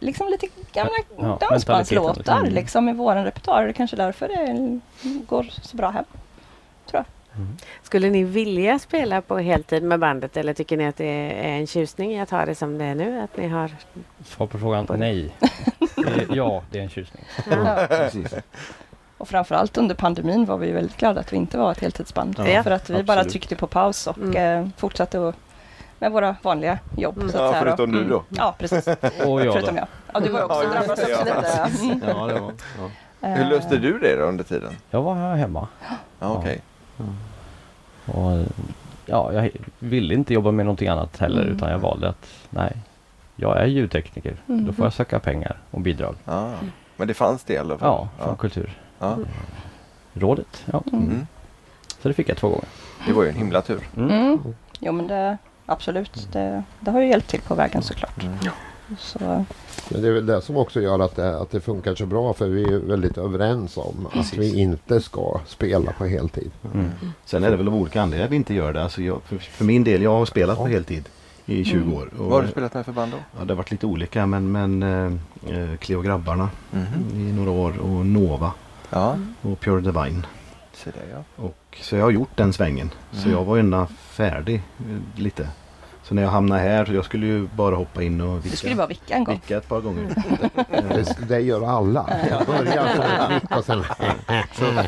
Liksom lite gamla Ja, dansbandslåtar. Mm. liksom i våran repertoar. Det är kanske därför det går så bra hem. Skulle ni vilja spela på heltid med bandet eller tycker ni att det är en tjusning i att ha det som det är nu? Att ni har... Svar på frågan nej. Eh, ja, det är en tjusning. Ja. Precis. Och framförallt under pandemin var vi väldigt glada att vi inte var ett heltidsband. Ja, för att vi bara absolut. tryckte på paus och Mm. eh, fortsatte att, med våra vanliga jobb. Mm. Så att Ja, förutom du då. Ja, precis. Och jag förutom då. jag. Ja, du var också Ja, drabbad ja. lite. Mm. Ja, det var, ja. Hur löste du det då under tiden? Jag var hemma. Ja, Okej. Och, ja, jag ville inte jobba med någonting annat heller Mm. utan jag valde att nej, jag är ljudtekniker. Mm. Då får jag söka pengar och bidrag. Ja. Men det fanns det i alla fall? Ja, från ja. Kulturrådet. ja. Ja. Mm. Så det fick jag två gånger. Det var ju en himla tur. Mm. Mm. Jo men det, absolut, det, det har ju hjälpt till på vägen såklart. Mm. Så, Men det är väl det som också gör att det, att det funkar så bra för vi är väldigt överens om att Precis. vi inte ska spela på heltid. Mm. Sen är det väl av olika anledningar vi inte gör det. Alltså jag, för, för min del, jag har spelat på heltid i 20 Mm. år. Och, Vad har du spelat med för band då? Ja, det har varit lite olika men, men eh, eh, Cleo Grabbarna Mhm. i några år och Nova Ja, och Pure Divine. se det ja. Och, så jag har gjort den svängen. Så Mm. jag var ju ändå färdig eh, lite. Så när jag hamnade här, jag skulle ju bara hoppa in och du skulle vicka, bara vicka en gång. vicka ett par gånger. Det, det gör alla. Börjar som ett vick och sen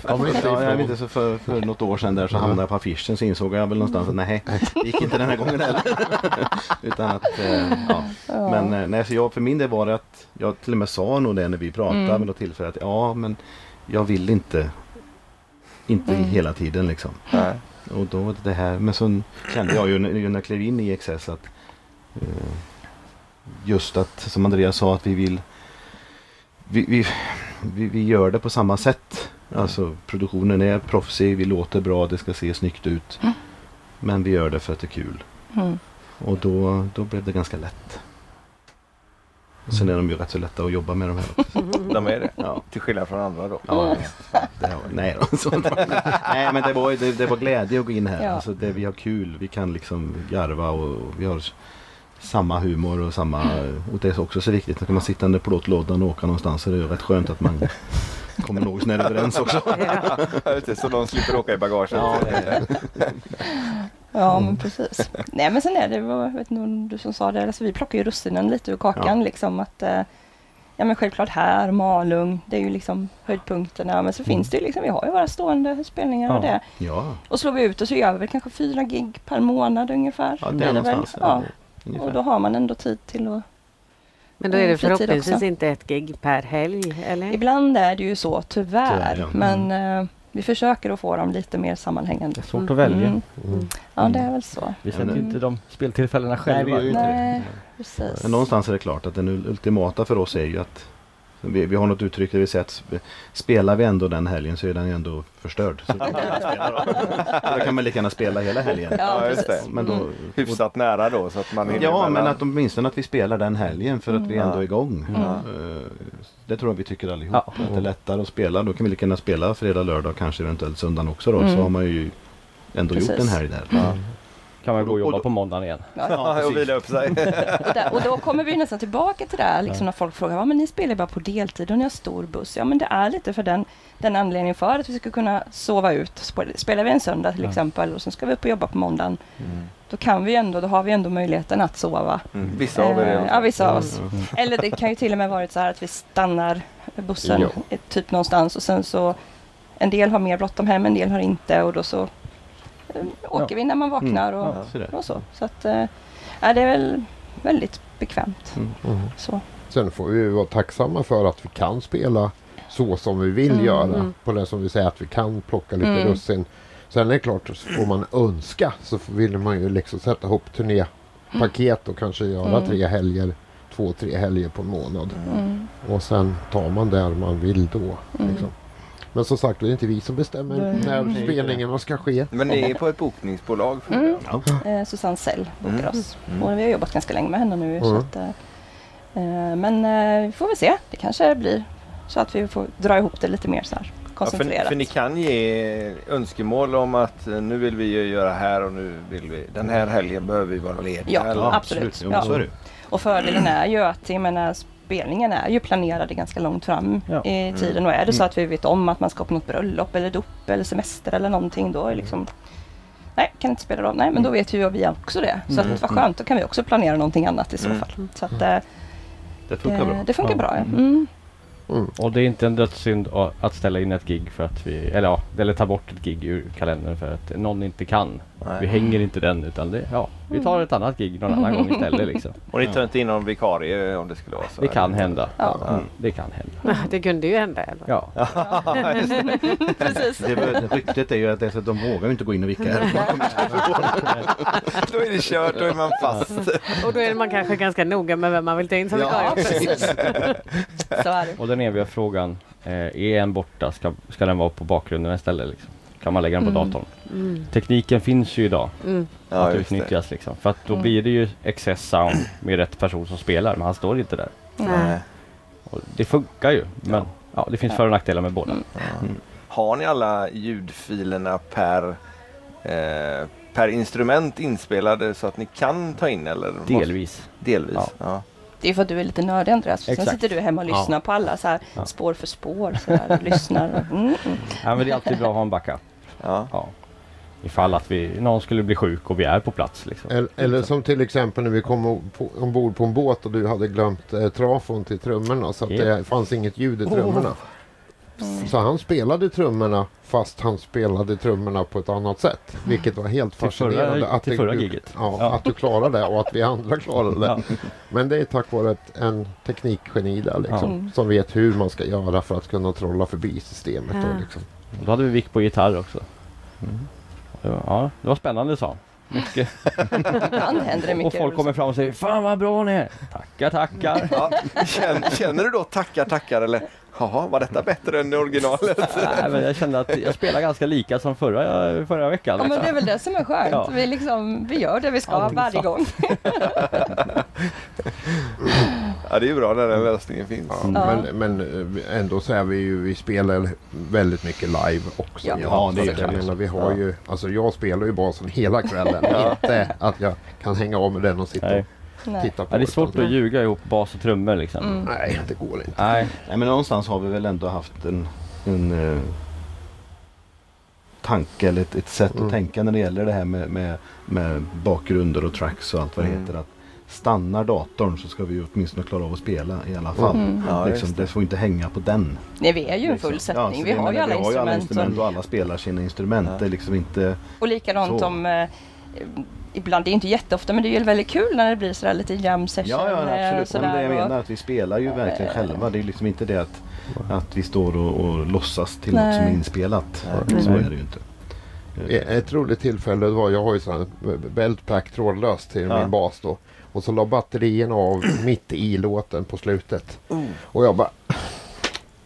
kommer inte Ja, jag vet inte, så för, för något år sedan där så hamnade jag på affischen så insåg jag väl någonstans att nej, det gick inte den här gången heller. Utan att, eh, ja. Ja. Men eh, nej, så jag, för min del var det att jag till och med sa nog det när vi pratade Mm. vid något tillfälle att ja men jag vill inte inte Mm. hela tiden liksom. Nej. Och då det här, men så kände jag ju när jag klev in i XS att eh, just att som Andreas sa att vi vill vi, vi, vi, vi gör det på samma sätt. Alltså produktionen är proffsig, vi låter bra, det ska se snyggt ut. Mm. Men vi gör det för att det är kul. Mm. Och då, då blev det ganska lätt. Och sen är de ju rätt så lätta att jobba med de här också. De är det. Ja. Till skillnad från andra då. Ja, det har, nej då. Så, nej men det var, det, det var glädje att gå in här. Ja. Alltså det, vi har kul, vi kan liksom garva och, och vi har samma humor och samma... Och det är också så viktigt att man sitta under plåtlådan och åka någonstans så det är rätt skönt att man kommer något sånär överens också. Det, så de slipper åka i bagaget. Ja, det är, Ja men precis. Nej men sen är det, jag vet inte om du som sa det, alltså, vi plockar ju russinen lite ur kakan liksom att eh, Ja men självklart här, Malung, det är ju liksom höjdpunkterna men så finns det ju liksom, vi har ju våra stående spelningar och Ja. det. ja, Och slår vi ut och så gör vi väl kanske fyra gig per månad ungefär. ja, det är väl. någonstans. Ja. ungefär. Och då har man ändå tid till att Men då är det Mm, fritid förhoppningsvis också. inte ett gig per helg, eller? Ibland är det ju så, tyvärr. Tyvärr, ja. Men eh, vi försöker att få dem lite mer sammanhängande. Det är svårt att välja. Mm. Mm. Ja, det är väl så. Vi sätter Mm. ju inte de speltillfällena Nej, själva. vi gör ju inte Nej, det. precis. Men någonstans är det klart att den ultimata för oss är ju att vi, vi har något uttryck där vi säger att sp- spelar vi ändå den helgen så är den ju ändå förstörd. Så då kan man, spela då. då kan man lika gärna spela hela helgen. Ja, Ja, just det. Men då, Mm. Hyfsat nära då så att man Ja, men att åtminstone att vi spelar den helgen för att vi Mm. ändå är igång. Mm. Eh, Det tror jag vi tycker allihop. Ja. Att det är lättare att spela. Då kan vi lika gärna spela fredag, lördag, kanske eventuellt söndagen också då. Så Mm. har man ju ändå gjort Precis. en helg där. Ja. kan man gå och jobba Och- på måndagen igen. Ja, och vila upp sig. Och, där, och då kommer vi nästan tillbaka till det här, liksom när folk frågar, ja men ni spelar bara på deltid och ni har stor buss. Ja men det är lite för den, den anledningen för att vi ska kunna sova ut. Sp- Spelar vi en söndag till Ja. exempel och sen ska vi upp och jobba på måndagen. Mm. Då kan vi ändå, då har vi ändå möjligheten att sova. Mm. Vissa av er Eh. Ja, vissa av oss. Mm. Eller det kan ju till och med varit så här att vi stannar bussen Ja. eh, typ någonstans och sen så en del har mer bråttom hem, en del har inte och då så eh, åker vi när man vaknar och, Ja, så där. och så. Så att, ja, det är väl väldigt bekvämt. Mm. Så. Sen får vi vara tacksamma för att vi kan spela så som vi vill Mm, göra. mm. På det som vi säger att vi kan plocka lite Mm. russin. Sen är det klart, får man önska så vill man ju liksom sätta ihop turnépaket och kanske göra Mm. tre helger, två, tre helger på en månad. Mm. Och sen tar man där man vill då. Mm. Liksom. Men som sagt, det är inte vi som bestämmer Nej. när spelningarna ska ske. Men ni är på ett bokningsbolag? för Mm. det? Eh, Susanne Sell bokar Mm. oss. Mm. Och vi har jobbat ganska länge med henne nu. Så Mm. att, eh, eh, men eh, vi får väl se. Det kanske blir så att vi får dra ihop det lite mer så här Ja, för, koncentrerat. för ni kan ge önskemål om att eh, nu vill vi göra här och nu vill vi den här helgen behöver vi vara lediga. Ja, eller? ja. absolut. Jo, är det. Och fördelen är ju att jag menar, spelningen är ju planerad ganska långt fram Ja. i tiden. Och är det så att vi vet om att man ska på något bröllop eller dop eller semester eller någonting då är liksom Nej, kan inte spela då. Nej, men då vet ju vi också det. Så Mm. att vad skönt, då kan vi också planera någonting annat i så Mm. fall. Så att eh, Det funkar bra. det funkar Ja. bra. Ja. Mm. Och det är inte en dödssynd att ställa in ett gig för att vi, eller ja, eller ta bort ett gig ur kalendern för att någon inte kan. Nej. Vi hänger inte den utan det, ja, vi tar ett annat gig någon annan gång istället liksom. Och ni tar inte in någon vikarie om det skulle vara så? Det kan eller? hända. Ja. Mm, det kan hända. Det kunde ju hända. Eller? Ja. Precis. Det, det, ryktet är ju att, det, är så att de vågar inte gå in och vicka. Då är det kört, då är man fast. Och då är man kanske ganska noga med vem man vill ta in som Ja, vikarie. Och den eviga frågan, eh, är en borta, ska, ska den vara på bakgrunden istället liksom? Kan man lägga den på Mm. datorn? Mm. Tekniken finns ju idag Mm. Ja, att just det. utnyttjas liksom. För att då Mm. blir det ju excess sound med rätt person som spelar men han står inte där. Nej. Och det funkar ju men ja, det finns Ja. för och nackdelar med båda. Mm. Ja. Har ni alla ljudfilerna per, eh, per instrument inspelade så att ni kan ta in eller? måste- Delvis. Delvis? Ja. Ja. Det är för att du är lite nördig Andreas. Sen Exakt. sitter du hemma och lyssnar på alla så här Ja. spår för spår. Så där, och lyssnar. Och, mm, mm. Ja, men det är alltid bra att ha en backup. Ja. Ja. Ifall att vi, någon skulle bli sjuk och vi är på plats. Liksom. Eller, eller som till exempel när vi kom ombord på en båt och du hade glömt eh, trafon till trummorna så att Ja. det fanns inget ljud i trummorna. Mm. Så han spelade trummorna fast han spelade trummorna på ett annat sätt. Vilket var helt Till förra- fascinerande. att till förra du, giget. Ja, Ja. att du klarade det och att vi andra klarade det. Ja. Men det är tack vare ett, en teknikgeni där liksom, Ja. som vet hur man ska göra för att kunna trolla förbi systemet. Ja. Och liksom. Då hade vi Vick på gitarr också. Det var- Ja, det var spännande sa han. Mycket. Ibland händer det Och mycket. folk kommer fram och säger Fan vad bra ni är! Tackar tackar! Ja. Känner, känner du då tackar tackar eller Jaha, var detta bättre än originalet? Nej, men jag kände att jag spelar ganska lika som förra, förra veckan. Ja men det är liksom. väl det som är skönt. Ja. Vi, liksom, vi gör det vi ska Allting varje gång. Ja, det är ju bra när den lösningen finns. Ja, Ja. Men, men eh, ändå så är vi ju, vi spelar väldigt mycket live också. Ja. Ja, det är jag klart. menar, vi har ju, alltså jag spelar ju basen hela kvällen. Inte att jag kan hänga av med den och sitta Nej. och Nej. titta på. Ja, det är svårt utan- att ljuga ihop bas och trummor liksom. Mm. Nej, det går inte. Nej, Nej men någonstans har vi väl ändå haft en, en eh, tanke eller ett, ett sätt Mm. att tänka när det gäller det här med, med, med bakgrunder och tracks och allt vad det Mm. heter. Att stannar datorn så ska vi ju åtminstone klara av att spela i alla fall. Mm. Ja, liksom, det. det får inte hänga på den. Nej, vi är ju en full liksom. sättning. så vi har ju alla vi har ju alla instrument. och alla spelar sina instrument. Ja. Det är liksom inte... Och, likadant Så. om eh, Ibland, det är inte jätteofta men det är ju väldigt kul när det blir sådär lite jam session. Ja, ja eh, absolut. sådär, Men det jag menar att vi spelar ju verkligen Eh. själva. Det är liksom inte det att, att vi står och, och låtsas till något Nej. som är inspelat. Nej. Så Nej. är det ju inte. Ett roligt tillfälle var, jag har ju sån här beltpack trådlöst till Ja. min bas då. Och så la batterierna av mitt i låten på slutet. Oh. Och jag bara...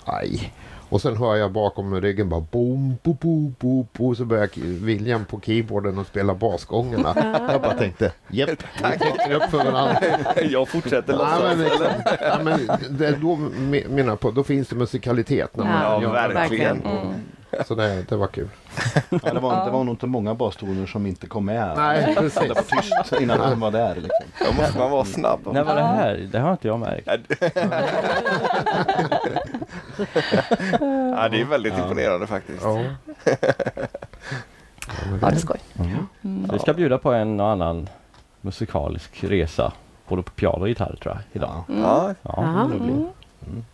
Aj. Och sen hör jag bakom ryggen bara boom, bo, bo, bo, bo. Så börjar William på keyboarden och spela basgångerna. jag bara tänkte, japp, vi upp för varandra. Jag fortsätter Ja, men, låtsas. liksom, men det, då me- menar på, då finns det musikalitet när man Ja, Ja, verkligen. verkligen. Mm. Så det, det var kul. Ja, det, var, Ja. det var nog inte många bastoner som inte kom med. Nej, precis. Det var tyst innan han var där. Liksom. Då måste man vara snabb. När var det här? Det har inte jag märkt. Ja, det är väldigt Ja. imponerande faktiskt. Ja. Ja, det är skoj. Mm. Så vi ska bjuda på en och annan musikalisk resa. Både på piano och gitarr tror jag idag. Ja. Mm. Ja, Ja, Jaha. det blir- Mm.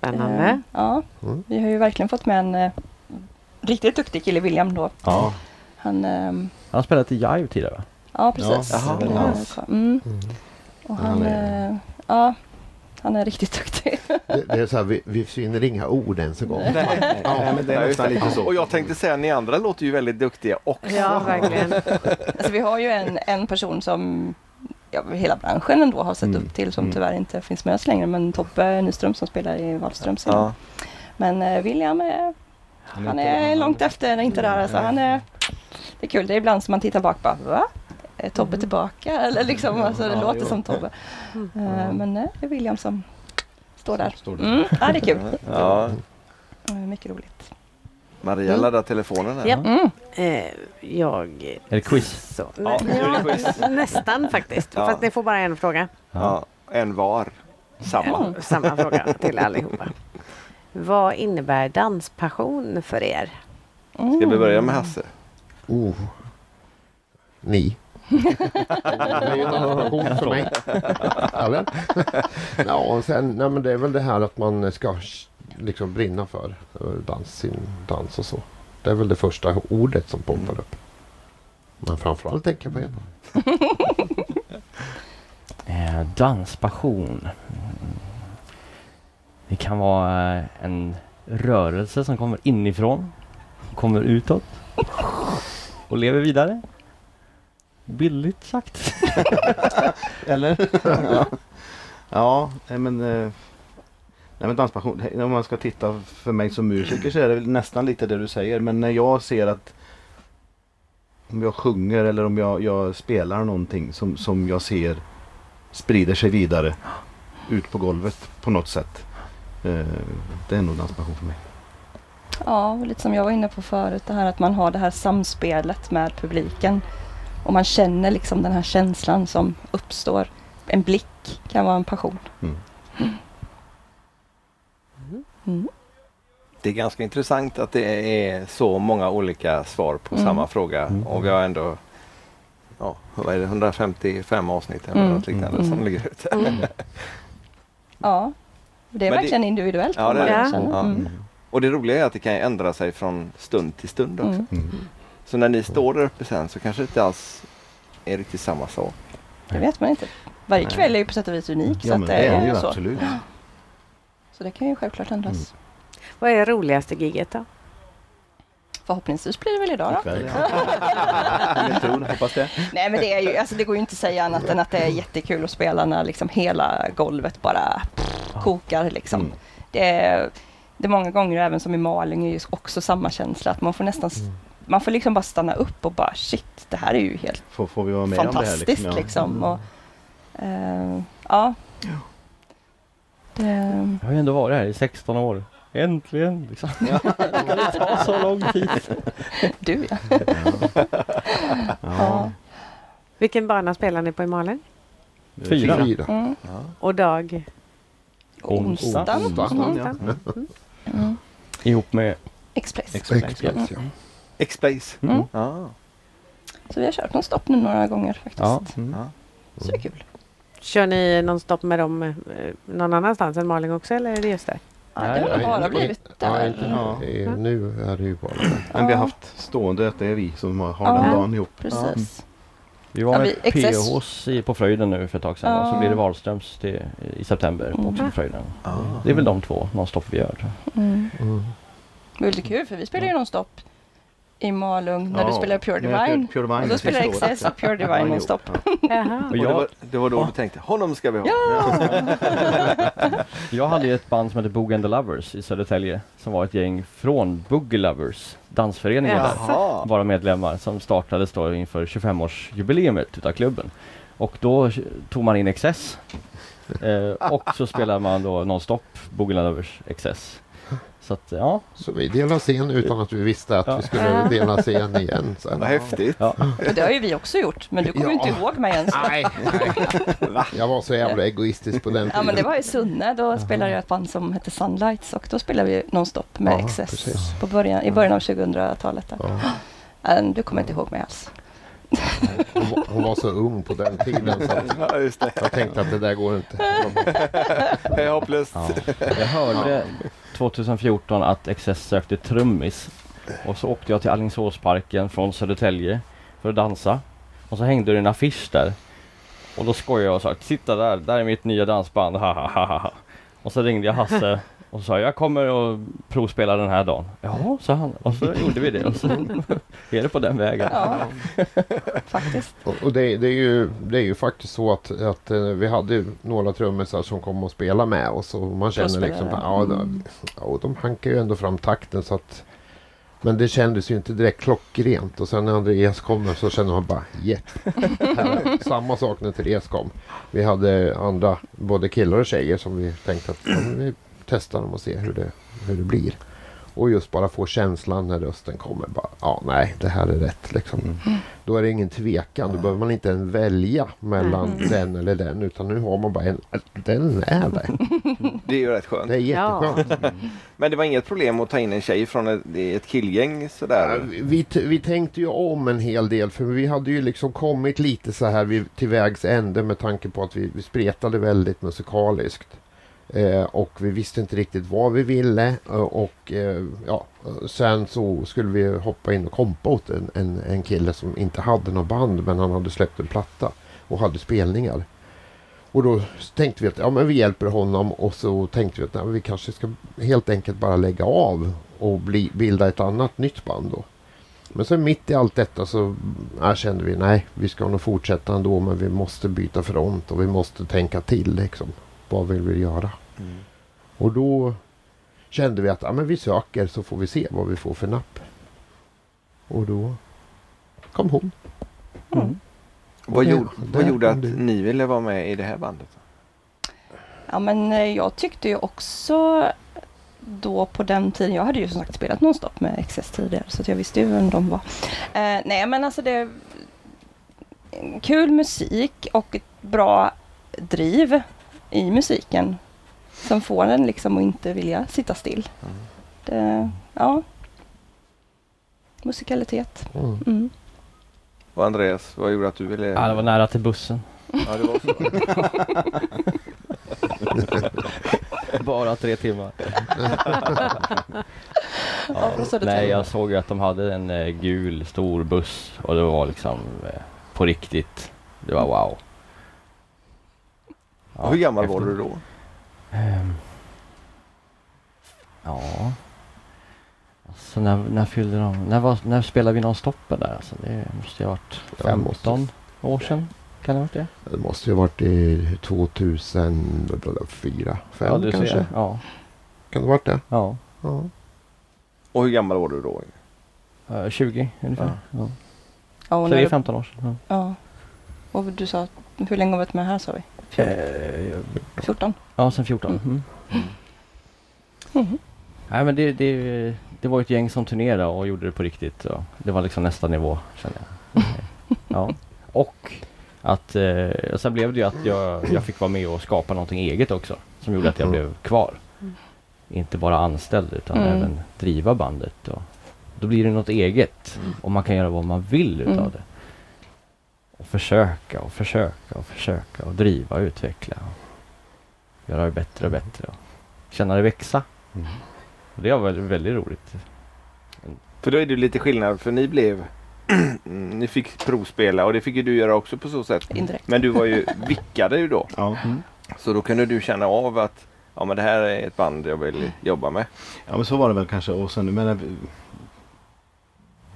Spännande. Eh, Ja, Mm. vi har ju verkligen fått med en eh, riktigt duktig kille, William då. Ja. Han, ehm, Han har spelat i Jive tidigare va? ja precis. Ja, Jaha. Mm. Mm. Och Han han, är- eh, ja, han är riktigt duktig. Det, det är så här, vi, vi finner inga ord ens en gång. Nej, men det är nästan lite så. Och jag tänkte säga, ni andra låter ju väldigt duktiga också. Ja, verkligen. Alltså, vi har ju en, en person som ja, hela branschen ändå har sett Mm. upp till som Mm. tyvärr inte finns med oss längre. Men Tobbe Nyström som spelar i Wahlströms. Ja. Men eh, William är, han är långt efter, inte där alltså. Han är, det är kul, det är ibland som man tittar bak bara va? Är Tobbe tillbaka? Eller liksom, alltså, det Ja, låter jo. som Tobbe. Eh, Men eh, det är William som står där. Står det. Mm, ja, det är kul. Ja. Eh, Mycket roligt. Maria laddar telefonen här. Ja. Mm. Eh, jag... Är det quiz? Så, Ja, quiz. nästan faktiskt. Ja. Fast ni får bara en fråga. Ja, en var. Samma. Mm. Samma fråga till allihopa. Vad innebär danspassion för er? Mm. Ska vi börja med Hasse? Oh. Ni. det är ju en inspiration för mig. Eller? ja, och sen, nej, men det är väl det här att man ska liksom brinna för eh, dans, sin dans och så. Det är väl det första ordet som poppar upp. Men framförallt tänker jag på er. Eh, danspassion. Det kan vara eh, en rörelse som kommer inifrån, kommer utåt och lever vidare. Billigt sagt. Eller? ja. ja, men... Nej men danspassion, om man ska titta för mig som musiker så är det nästan lite det du säger. Men när jag ser att om jag sjunger eller om jag, jag spelar någonting som, som jag ser sprider sig vidare ut på golvet på något sätt. Eh, det är nog danspassion för mig. Ja, lite som jag var inne på förut, det här att man har det här samspelet med publiken. Och man känner liksom den här känslan som uppstår. En blick kan vara en passion. Mm. Mm. Det är ganska intressant att det är så många olika svar på Mm. samma fråga. Mm. Och vi har ändå ja, vad är det, 155 avsnitt eller Mm. något liknande Mm. som ligger ute. Mm. Ja, det är Men det- verkligen individuellt. Ja, det är det. Ja. Mm. Och det roliga är att det kan ändra sig från stund till stund också. Så när ni står där uppe sen så kanske det inte alls är riktigt samma sak. Det vet man inte. Varje kväll är ju på sätt och vis unik. så Ja men det det är är det ju så. absolut. Så det kan ju självklart ändras. Mm. Vad är det roligaste giget då? Förhoppningsvis blir det väl idag då. Tror, hoppas det. Nej men det, är ju, alltså, det går ju inte att säga annat än att det är jättekul att spela när liksom hela golvet bara kokar. Liksom. Mm. Det, är, det är många gånger även som i Malung är ju också samma känsla att man får nästan s- man får liksom bara stanna upp och bara shit det här är ju helt Får, får vi vara med om det här fantastiskt ja. liksom. Och, eh, ja. Det, Jag har ju ändå varit här i 16 år. Äntligen! Liksom. Ska det ta så lång tid? du ja. Ja. Vilken bana spelar ni på i Malung? Fyra. Fyra. Mm. Och dag? Onsdag. Onsdag. Onsdag, Mm. ja. Mm. Ihop med Express. Express, ja. Express, ja. X-Space. Mm. Ja. Så vi har kört någon stopp nu några gånger faktiskt. Ja. Mm. Ja. Så det är kul. Kör ni någon stopp med dem eh, någon annanstans än Malung också eller är det just där? Ja, det har Nej, bara nej, blivit Ja, där. inte Ja. nu. Är det ju bara Men vi har Ja. haft stående att det är vi som har, Ja. den dagen ihop. Precis. Vi var Ja, med vi- XS. PHs i, på Fröjden nu för ett tag sedan och så Ja. blir det Wahlströms till, i september Mm. också på Fröjden. Ah. Det är väl de två nonstop vi gör. Mm. Mm. Det är kul för vi spelar ju nonstop i Malung när du Ja, spelar Pure med Divine. Pure Divine Och då året. XS Pure Divine nonstop. Ja. Och Och det, jag, var, det var då du tänkte, honom ska vi ha. jag hade ju ett band som hette Boogie and the Lovers i Södertälje som var ett gäng från Boogie Lovers, dansföreningen där. Bara medlemmar som startades då inför 25-årsjubileumet utav klubben. Och då tog man in XS. Eh, och så spelade man då nonstop Boogie and the Lovers XS. Så att, ja. Så vi delade scen utan att vi visste att Ja. vi skulle dela scen igen sen. Vad häftigt. ja. Och det har ju vi också gjort, men du kommer ju Ja. inte ihåg mig ens. Nej, nej. Jag var så jävla egoistisk på den tiden. Ja men det var i Sunne, då spelade jag ett band som hette Sunlights och då spelade vi nonstop med Ja, Excess precis. på början, i början av 2000-talet. där. Ja. Äh, Du kommer inte ihåg mig alls. Hon, var, hon var så ung på den tiden så Ja, jag tänkte att det där går inte. Det är hopplöst. Ja. Jag hörde 2014 att XS sökte trummis. Och så åkte jag till Alingsåsparken från Södertälje för att dansa. Och så hängde det en affisch där. Och då skojade jag och sa Titta där, där är mitt nya dansband. Ha, ha, ha, ha, ha. Och så ringde jag Hasse och sa jag kommer och provspela den här dagen. Ja, sa han. Och så gjorde vi det. Och så är det på den vägen. Ja, faktiskt. Och, och det, det, är ju, det är ju faktiskt så att, att eh, vi hade några trummisar som kom och spela med oss och man känner liksom ja, de, ja, de hankar ju ändå fram takten så att men det kändes ju inte direkt klockrent och sen när Andreas kommer så känner man bara yeah. Samma sak när Therese kom. Vi hade andra, både killar och tjejer som vi tänkte att vi testar dem och ser hur det, hur det blir. Och just bara få känslan när rösten kommer. Bara, ja, nej, det här är rätt liksom. Då är det ingen tvekan. Då behöver man inte ens välja mellan den eller den. Utan nu har man bara en. Den är där. Det är ju rätt skönt. Det är jätteskönt. Men det var inget problem att ta in en tjej från ett, ett killgäng Ja, sådär? Vi, t- vi tänkte ju om en hel del för vi hade ju liksom kommit lite så här vid, till vägs ände med tanke på att vi, vi spretade väldigt musikaliskt. Eh, och vi visste inte riktigt vad vi ville eh, och eh, ja, sen så skulle vi hoppa in och kompa åt en, en, en kille som inte hade något band men han hade släppt en platta och hade spelningar. Och då tänkte vi att ja, men vi hjälper honom och så tänkte vi att nej, vi kanske ska helt enkelt bara lägga av och bli, bilda ett annat nytt band då. Men sen mitt i allt detta så äh, kände vi nej, vi ska nog fortsätta ändå men vi måste byta front och vi måste tänka till liksom. Vad vill vi göra? Mm. Och då kände vi att ja, men vi söker så får vi se vad vi får för napp. Och då kom hon. Mm. Vad, Där- gjorde, vad gjorde att du. ni ville vara med i det här bandet? Ja men eh, jag tyckte ju också då på den tiden, jag hade ju som sagt spelat nonstop med XS tidigare så att jag visste ju vem de var. Eh, nej men alltså det kul musik och ett bra driv i musiken som får en liksom att inte vilja sitta still. Det, ja. Musikalitet. Mm. Mm. Och Andreas, vad gjorde att du ville? Ja, det var nära till bussen. Ja, det var så. Bara tre timmar. Ja. Nej, jag såg ju att de hade en eh, gul stor buss och det var liksom eh, på riktigt. Det var wow. Ja, Och hur gammal var häftigt. du då? Ehm, ja. Alltså när, när fyllde de? När, var, när spelade vi någon stoppen där? Alltså det måste ju ha varit Ja, det 15 år sedan. Kan det ha varit det? Det måste ju ha varit i 2004, 5 ja, du kanske. ser. Ja. Kan det ha varit det? ja. Ja. Och hur gammal var du då? Eh, 20 ungefär. Ja. Ja, och Så det är du- 15 år sedan. ja. Och du sa, hur länge har du varit med här sa vi? Ja. Eh, 14? ja, sen 14. Mm. Mhm. Nej men det, det, det var ett gäng som turnerade och gjorde det på riktigt. Och det var liksom nästa nivå kände jag. ja. Och att eh, sen blev det ju att jag, jag fick vara med och skapa någonting eget också. Som gjorde att jag Mm. blev kvar. Inte bara anställd utan Mm. även driva bandet. Och då blir det något eget. Och man kan göra vad man vill utav Mm. det. Och försöka och försöka och försöka och driva och utveckla. Och göra det bättre och bättre. Och känna det växa. Mm. Och det var väldigt, väldigt roligt. För då är det lite skillnad för ni blev Mm, ni fick provspela och det fick ju du göra också på så sätt. Indirekt. Men du var ju vickade ju då. Ja. Så då kunde du känna av att ja, men det här är ett band jag vill jobba med. ja men så var det väl kanske. Och sen, men, vi,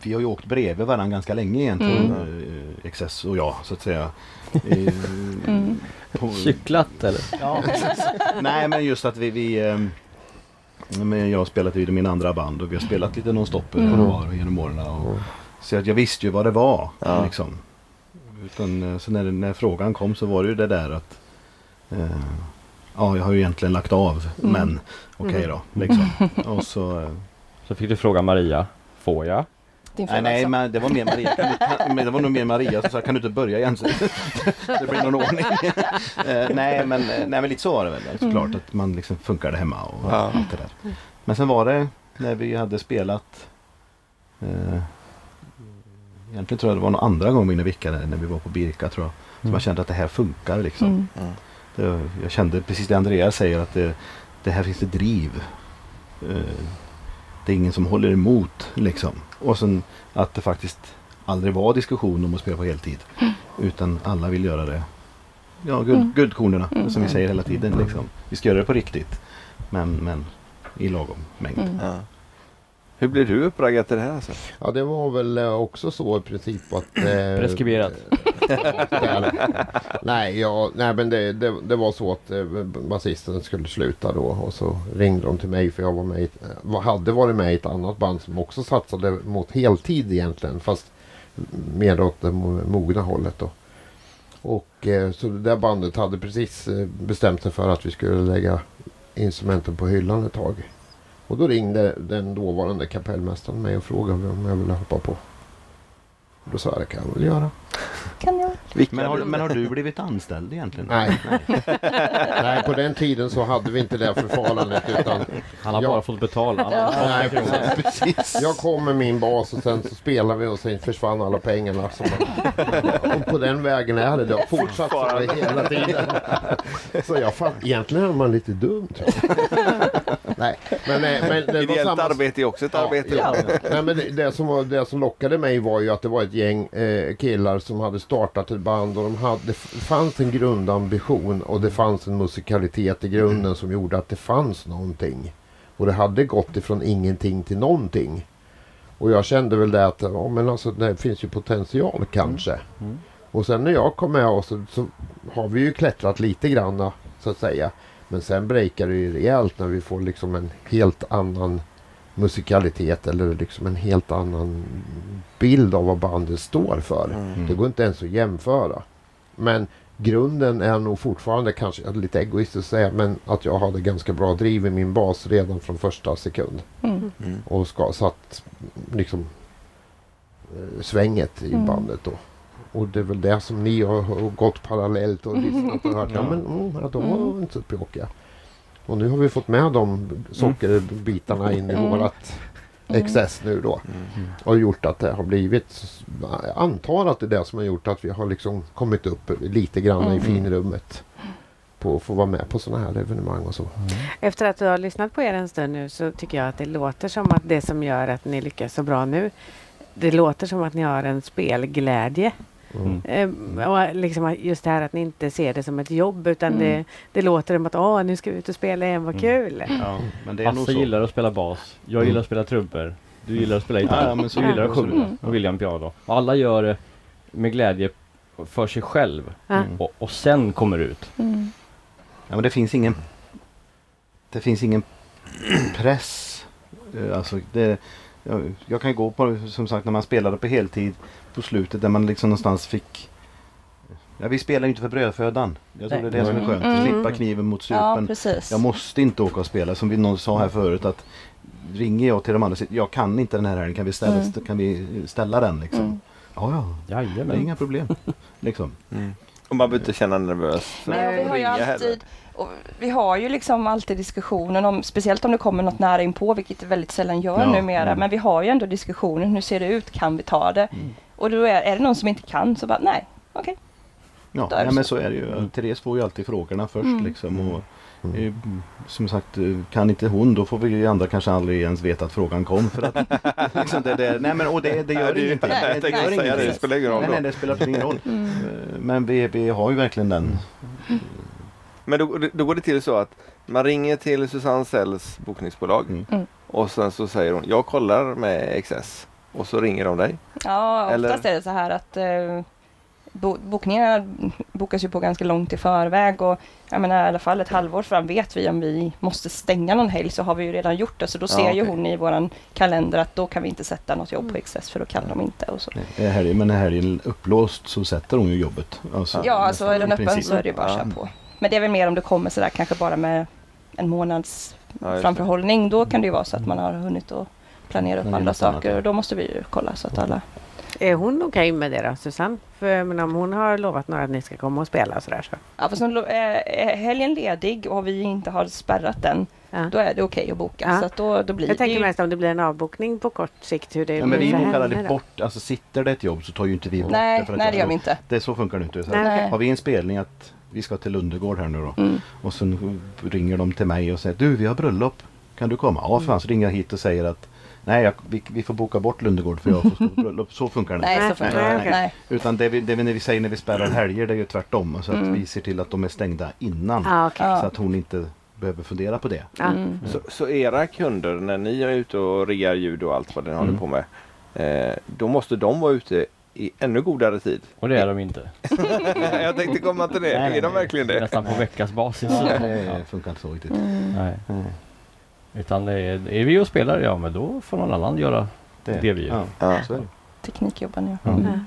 vi har ju åkt bredvid varandra ganska länge egentligen. Mm. XS och jag så att säga. Eh, Mm. på- Cyklat eller? Ja, Nej men just att vi, vi ehm, men jag har spelat i min andra band och vi har spelat lite nonstop Mm. mm. var genom åren. Och, så att jag visste ju vad det var. Ja. Liksom. Utan, eh, så när, när frågan kom så var det ju det där att eh, ja, jag har ju egentligen lagt av, Mm. men okej då. Liksom. Och så, eh, Så fick du fråga Maria, får jag? Din nej, fru nej, också. men det var mer Maria. Kan du, det var nog mer Maria som sa, kan du inte börja igen? Så det blir någon ordning. Eh, nej, men, eh, nej, men lite så var det väl. Såklart Mm. att man liksom funkade hemma och Ja. allt det där. Men sen var det när vi hade spelat eh, Egentligen tror jag det var någon andra gång innan veckan när vi var på Birka tror jag. Så Mm. man kände att det här funkar liksom. Mm. Mm. Det, jag kände precis det Andreas säger att det, det här finns det driv. Eh, det är ingen som håller emot liksom. Och sen att det faktiskt aldrig var diskussion om att spela på heltid. Utan alla vill göra det. Ja, guld, Mm. guldkornerna Mm. som vi säger hela tiden. Liksom. Vi ska göra det på riktigt. Men, men i lagom mängd. Mm. Ja. Hur blir du uppraggad till det här alltså? Ja, det var väl eh, också så i princip att... Eh, Preskriberat. nej, ja, nej, men det, det, det var så att eh, basisten skulle sluta då och så ringde de till mig för jag var med i, eh, hade varit med i ett annat band som också satsade mot heltid egentligen fast mer åt det mo- mogna hållet då. Och eh, så det där bandet hade precis eh, bestämt sig för att vi skulle lägga instrumenten på hyllan ett tag. Och då ringde den dåvarande kapellmästaren mig och frågade om jag ville hoppa på. Då sa jag det kan jag väl göra. Kan jag? Vilka Men, har, du- men har du blivit anställd egentligen? Nej. Nej, på den tiden så hade vi inte det förfarandet utan Han har Ja. bara fått betala. Ja. Nej, 8 kronor. precis. Jag kom med min bas och sen så spelade vi och sen försvann alla pengarna. Som och på den vägen är det. Det har fortsatt så här hela tiden. Så jag fann, egentligen är man lite dum tror jag. Nej, men, eh, men det var Ideellt samma... arbete är också ett arbete. Ja. Nej, men det, det, som var, det som lockade mig var ju att det var ett gäng eh, killar som hade startat ett band och de hade, det fanns en grundambition och det fanns en musikalitet i grunden som gjorde att det fanns någonting. Och det hade gått ifrån ingenting till någonting. Och jag kände väl det att ja, men alltså, det finns ju potential kanske. Mm. Och sen när jag kom med oss så, så har vi ju klättrat lite granna så att säga. Men sen breakar det ju rejält när vi får liksom en helt annan musikalitet eller liksom en helt annan bild av vad bandet står för. Mm. Det går inte ens att jämföra. Men grunden är nog fortfarande kanske lite egoistiskt att säga men att jag hade ganska bra driv i min bas redan från första sekund. Mm. Mm. Och ska, satt liksom eh, svänget i Mm. bandet då. Och det är väl det som ni har, har gått parallellt och lyssnat och hört. Ja, men mm, ja, de Mm. var inte så tråkiga. Och nu har vi fått med de sockerbitarna in i Mm. vårat Mm. XS nu då. Mm. Och gjort att det har blivit, jag antar att det är det som har gjort att vi har liksom kommit upp lite grann i Mm. finrummet. På att få vara med på sådana här evenemang och så. Efter att du har lyssnat på er en stund nu så tycker jag att det låter som att det som gör att ni lyckas så bra nu det låter som att ni har en spelglädje. Mm. Ehm, och liksom just det här att ni inte ser det som ett jobb utan Mm. det, det låter som att åh, nu ska vi ut och spela igen, vad Mm. kul. Ja, men det är nog Hasse gillar att spela bas. Jag Mm. gillar att spela trubbor. Du gillar att spela gitarr. Ja, ja, men så- gillar att sjunga. Mm. Och William piano. Och alla gör det med glädje för sig själv. Ja. Mm. Och, och sen kommer det ut. Mm. Ja, men det finns ingen Det finns ingen press. Eh, Alltså det, jag, jag kan ju gå på som sagt när man spelade på heltid på slutet där man liksom någonstans fick Ja, vi spelar ju inte för brödfödan. Jag tror Nej. det är det som är skönt. Mm. Slippa kniven mot Ja, strupen. precis. jag måste inte åka och spela som vi någon sa här förut att ringer jag till de andra och säger jag kan inte den här helgen, kan vi ställa, Mm. kan vi ställa den liksom? Mm. Ja, ja, det är Jajamän. inga problem. liksom. Mm. Och man behöver inte känna nervös för Nej, vi har ju ringa heller. Och vi har ju liksom alltid diskussionen om, speciellt om det kommer något nära inpå, vilket det väldigt sällan gör Ja, numera, mm. men vi har ju ändå diskussionen, hur ser det ut, kan vi ta det? Mm. Och då är, är det någon som inte kan så bara, nej, okej. Ja, är det nej, men så. är det ju. Mm. Therese får ju alltid frågorna först Mm. liksom. Och, Mm. eh, som sagt, eh, kan inte hon då får vi ju andra kanske aldrig ens veta att frågan kom. För att, liksom det, det, nej men och det, det gör det, ingenting. Nej, det gör ingenting. det spelar ingen roll Nej, nej, det spelar ingen roll. Mm. Eh, Men vi, vi har ju verkligen den. Men då, då går det till så att man ringer till Susanne Sells bokningsbolag Mm. Mm. och sen så säger hon jag kollar med XS och så ringer de dig. Ja, Eller- oftast är det så här att eh, bo, bokningarna bokas ju på ganska långt i förväg och jag menar i alla fall ett halvår fram vet vi om vi måste stänga någon helg så har vi ju redan gjort det så då Ja, ser ju hon i våran kalender att då kan vi inte sätta något jobb på XS för då kan de inte och så. Är helgen, men är helgen upplåst så sätter hon ju jobbet. Alltså, Ja, alltså är den i öppen princip. så är det bara att Ja. köra på. Men det är väl mer om det kommer sådär kanske bara med en månads Ja, framförhållning. Då kan det ju vara så att man har hunnit att planera upp andra saker och då måste vi ju kolla så att alla... Är hon okej med det då, Susanne? För men om hon har lovat några att ni ska komma och spela och sådär så. Ja, fast lo- är är helgen ledig och vi inte har spärrat den, Ja. då är det okej att boka. Ja. Så att då, då blir Jag det tänker ju... mest om det blir en avbokning på kort sikt. Hur det Ja, men vi henne aldrig bort, alltså sitter det ett jobb så tar ju inte vi bort Nej, det. för att nej jag det gör vi inte. Det, så funkar det inte. Så Nej. Har vi en spelning att vi ska till Lundegård här nu då Mm. och sen ringer de till mig och säger du vi har bröllop, kan du komma? Ja, fan så ringer jag hit och säger att nej jag, vi, vi får boka bort Lundegård för jag får stå på bröllop. Så funkar det Nej, inte. så funkar nej, det okej. inte. Nej. Utan det vi, det vi, när vi säger när vi spärrar helger det är ju tvärtom. Så att Mm. vi ser till att de är stängda innan. Ah. Ja. Så att hon inte behöver fundera på det. Ja. Mm. Så, så era kunder, när ni är ute och riggar ljud och allt vad ni håller Mm. på med, eh, då måste de vara ute i ännu godare tid. Och det är de inte. jag tänkte komma till det. Nej, nej, är de nej. verkligen det? Nästan på veckas basis. Det funkar inte så riktigt. Mm. Nej. Nej, Utan det är, är vi och spelar, ja men då får någon annan göra det, vi gör. Ja, Ja. det. Teknikjobben ja. Ja. Mm.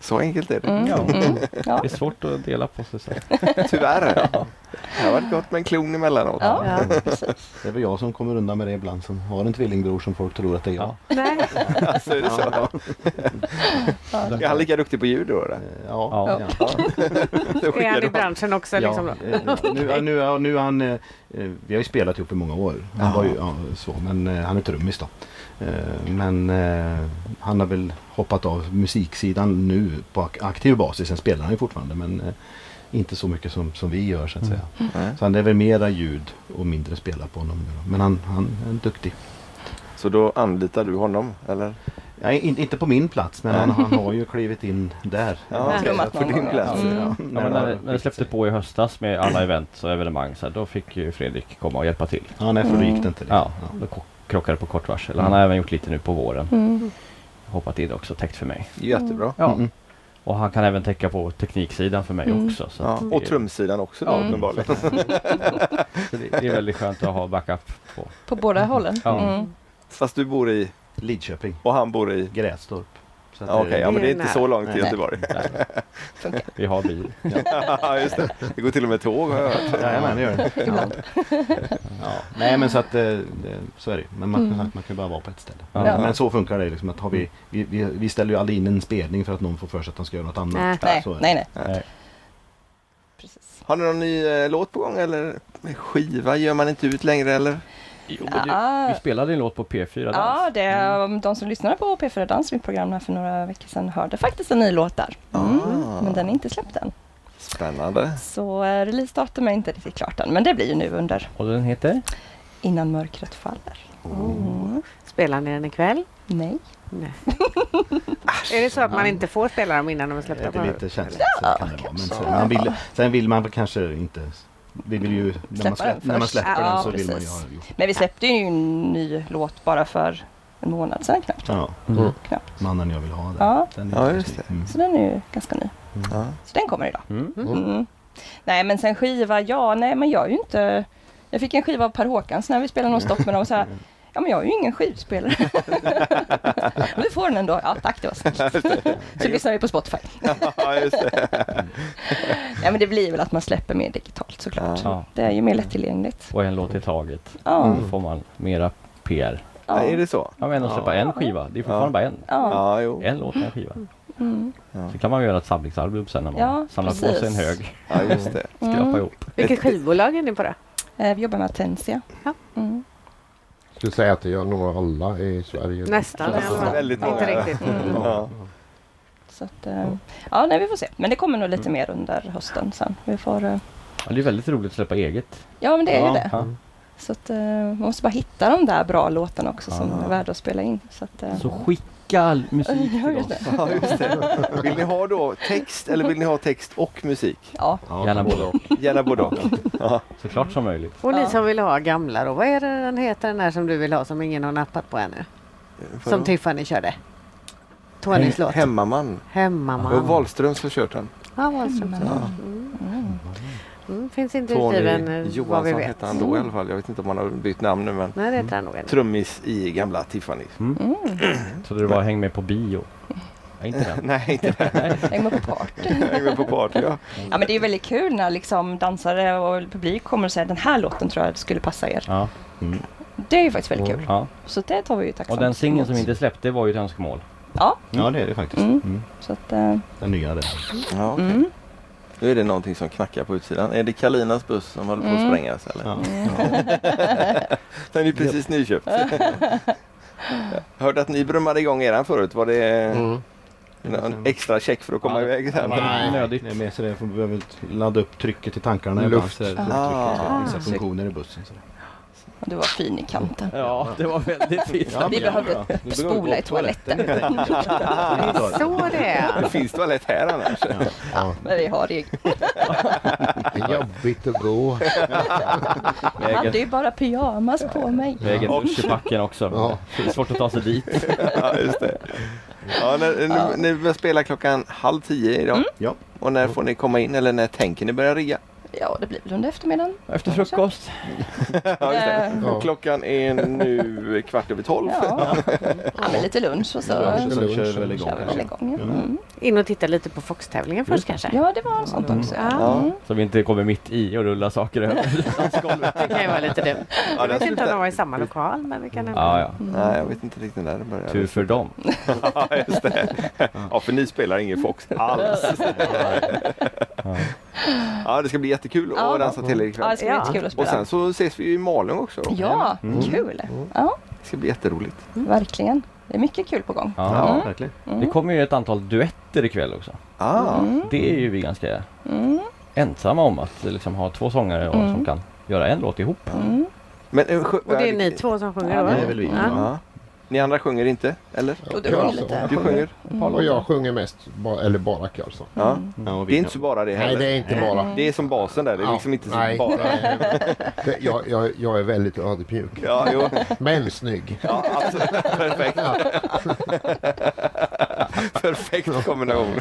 Ja. Så enkelt är det. Mm. Ja. Mm. Ja. Det är svårt att dela på sig så. Tyvärr. Det har varit gott med en klon emellanåt. Ja, Ja. precis. Det är väl jag som kommer undan med det ibland som har en tvillingbror som folk tror att det är jag. Nej. Alltså, är det så? Ja. Är han lika duktig på ljud då? då? Eh, Ja, Ja. ja. Är han i branschen också? Ja, Liksom eh, nu, nu, ja, nu han, vi har ju spelat ihop i många år. Han Ja. var ju, ja, så, men eh, han är trummis då. Eh, Men eh, han har väl hoppat av musiksidan nu på ak- aktiv basis. Sen spelar han ju fortfarande men eh, inte så mycket som, som vi gör så att säga. Nej. Så han är väl mera ljud och mindre spela på honom. nu. Men han, han är duktig. Så då anlitar du honom? Eller? Ja, in, inte på min plats men han, han har ju klivit in där. Ja, någon din plats. ja. Mm. Ja, Ja, men när, det- när det släppte på i höstas med alla event och evenemang så här, då fick ju Fredrik komma och hjälpa till. Ja, nej, för då gick det inte. Ja, liksom. då krockade på kort varsel. Han har även gjort lite nu på våren. Mm. Hoppat in också, täckt för mig. Jättebra. Ja. Mm. Och han kan även täcka på tekniksidan för mig Mm. också. Så, Ja. att Och trumsidan också Mm. uppenbarligen. det, det är väldigt skönt att ha backup på. På båda hållen. Ja. Mm. Fast du bor i Lidköping, och han bor i... Grästorp. Så Ja, Okej, det- ja, men det är inte så nära. långt till. Göteborg. Vi har bil. Ja, just det. Det går till och med tåg har jag hört. Jajamän, det gör det. Ibland. Ja. Nej men så att eh, det, så är det Men man, Mm. man kan ju bara vara på ett ställe. Ja. Men, så funkar det liksom att har vi, vi, vi, vi ställer ju aldrig in en spelning för att någon får för sig att han ska göra något annat. Nej. Så nej, nej. Nej. Precis. Har ni någon ny eh, låt på gång eller skiva gör man inte ut längre eller? Jo, men det, Ja. vi spelade en låt på P4 Dans. Ja, det är, um, de som lyssnade på P4 Dans, mitt program här för några veckor sedan, hörde faktiskt en ny låt där. Mm. Ah. Men den är inte släppt än. Spännande. Så eh, releasedatum är inte riktigt klart än, men det blir ju nu under Och den heter? Innan mörkret faller. Mm. Spelar ni den ikväll? Nej. Nej. är det så att man inte får spela dem innan de är Det släppta? är på- väl lite känsligt. Ja, så kan det vara. Men sen, man vill, sen vill man kanske inte vi vill ju, när, man, den när man släpper Ja, den så vill man ju precis. ha gjort Men vi släppte ju en ny låt bara för en månad sedan knappt. Ja, Mm. knappt. mannen jag vill ha. Den. Ja. Den är Ja, ju just det. Mm. Så den är ju ganska ny. Ja. Så den kommer idag. Mm. Mm. Nej men sen skiva, ja nej men jag är ju inte Jag fick en skiva av Per Håkans när vi spelade nonstop med dem så här Ja men jag är ju ingen skivspelare. Men du får den ändå. Ja tack det var snällt. Så lyssnar vi på Spotify. ja, just det. Ja men det blir väl att man släpper mer digitalt såklart. Ja. Det är ju mer lättillgängligt. Och en låt i taget. Ja. Då får man mera PR. Ja. Ja, är det så? Ja men att släppa en skiva, det är fortfarande Ja. bara en. Ja. Ja, jo. En låt, en skiva. Mm. Så kan man göra ett samlingsalbum sen när man Ja, samlar på precis. sig en hög. Ja, just det. Skrapa Mm. ihop. Vilket skivbolag är ni på då? Eh, Vi jobbar med Atensia. Ja. Mm. Skulle säga att det gör nog alla i Sverige. Nästan. Ja. väldigt Inte många. riktigt. Mm. Ja. Så att, eh, ja nej vi får se. Men det kommer nog lite mer under hösten sen. Vi får, eh, Ja, det är väldigt roligt att släppa eget. ja men det är Ja. ju det. Ja. Så att, eh, man måste bara hitta de där bra låtarna också som är värda att spela in. Så att, eh, Så skicka all musik Ja, till oss. ja, just det. Vill ni ha då text eller vill ni ha text och musik? ja. Ja, Gärna både och. Gärna både och. Ja. Så klart som möjligt. Och ni Ja. som vill ha gamla då, vad är det den heter den här som du vill ha som ingen har nappat på ännu? Som Tiffany körde? Tonys låt. Hemmaman. Och Hemmaman. Wahlströms har kört den. Ja, Wahlström. Hemmaman. Mm. Mm, finns inte Tony utgiven eh, vad vi Johansson vet. hette han då i alla fall. Jag vet inte om han har bytt namn nu men Nej, det heter han nog inte. trummis i gamla Tiffany. Mm. Så det var häng med på bio. Inte den. Nej, inte det. Häng med på part. Jag går på party, ja. Ja men det är väldigt kul när liksom dansare och publik kommer och säger den här låten tror jag skulle passa er. Ja, Mm. Det är ju faktiskt väldigt kul. ja. Så det tar vi ju tacksamt Och den singeln som inte släppte var ju ett önskemål. Ja, Ja det är det faktiskt. Mm. Mm. så att... eh, Den nya där. ja okej. Nu är det någonting som knackar på utsidan. Är det Kalinas buss som håller på att Mm. sprängas eller? Ja. Den är ju precis nyköpt. Jag hörde att ni brummade igång eran förut. Var det Mm. en extra check för att komma Ja, iväg sen? Nej, Nödigt. Det är mer så det, för vi behöver ladda upp trycket i tankarna ibland. Luft. Så det är Ah. lufttrycket, vissa funktioner i bussen. Så. Du var fin i kanten. Ja, det var väldigt fint. Ja, Vi behövde behöver spola i toaletten. Det är så det är. Det finns toalett här annars. Ja. Men vi har egen. Det är jobbigt att gå. Jag hade ju bara pyjamas på mig. Vägen dusch i backen också. Ja. Det är svårt att ta sig dit. Ja, just det. Ja, när, Ja. Ni, börjar spela klockan halv tio idag. Ja. Och när får ni komma in eller när tänker ni börja rigga? Ja, det blir väl under eftermiddagen. Efter frukost. Ja, just det. Eh, Ja. Klockan är nu kvart över tolv. Ja, ja men lite lunch och så Ja, så lunch. kör vi väl igång. väl igång. Ja. Mm. Mm. In och titta lite på Fox-tävlingen först kanske. ja, det var sånt också. Ja. Ja. Mm. Så vi inte kommer mitt i och rullar saker över. Det kan ju vara lite dumt. Ja, Jag vet inte om de var i samma lokal men vi kan ändå... Ja, ja. Nej, jag vet inte riktigt när det börjar. Tur för dem. Ja, just det. Ja, för ni spelar ingen Fox alls. Ja, det ska bli jättekul Ja. att dansa till er Ja, ikväll. det ska bli Ja. jättekul att Och spela. sen så ses vi ju i Malung också. då. Ja, Mm. kul. Ja, Det ska bli jätteroligt. verkligen. Det är mycket kul på gång. Ja. Ja, verkligen. Mm. Det kommer ju ett antal duetter ikväll också. Ah, Mm. Det är ju vi ganska Mm. ensamma om att liksom ha två sångare och Mm. som kan göra en låt ihop. Mm. men, eh, Och det är ni två som sjunger Ja, det är väl vi. Ja. Ni andra sjunger inte, eller? Och du sjunger så. lite. Du sjunger? Och jag sjunger mest, ba, eller bara kör så. Ja. Mm. Ja, och vi Det är inte så bara det Nej, heller. det är inte bara. Det är som basen där. Det är Ja, liksom inte så nej, bara. nej. Det- Jag, jag, jag är väldigt ödmjuk. Ja, jo. Men snygg. Ja, absolut. Perfekt. Perfekt kombination.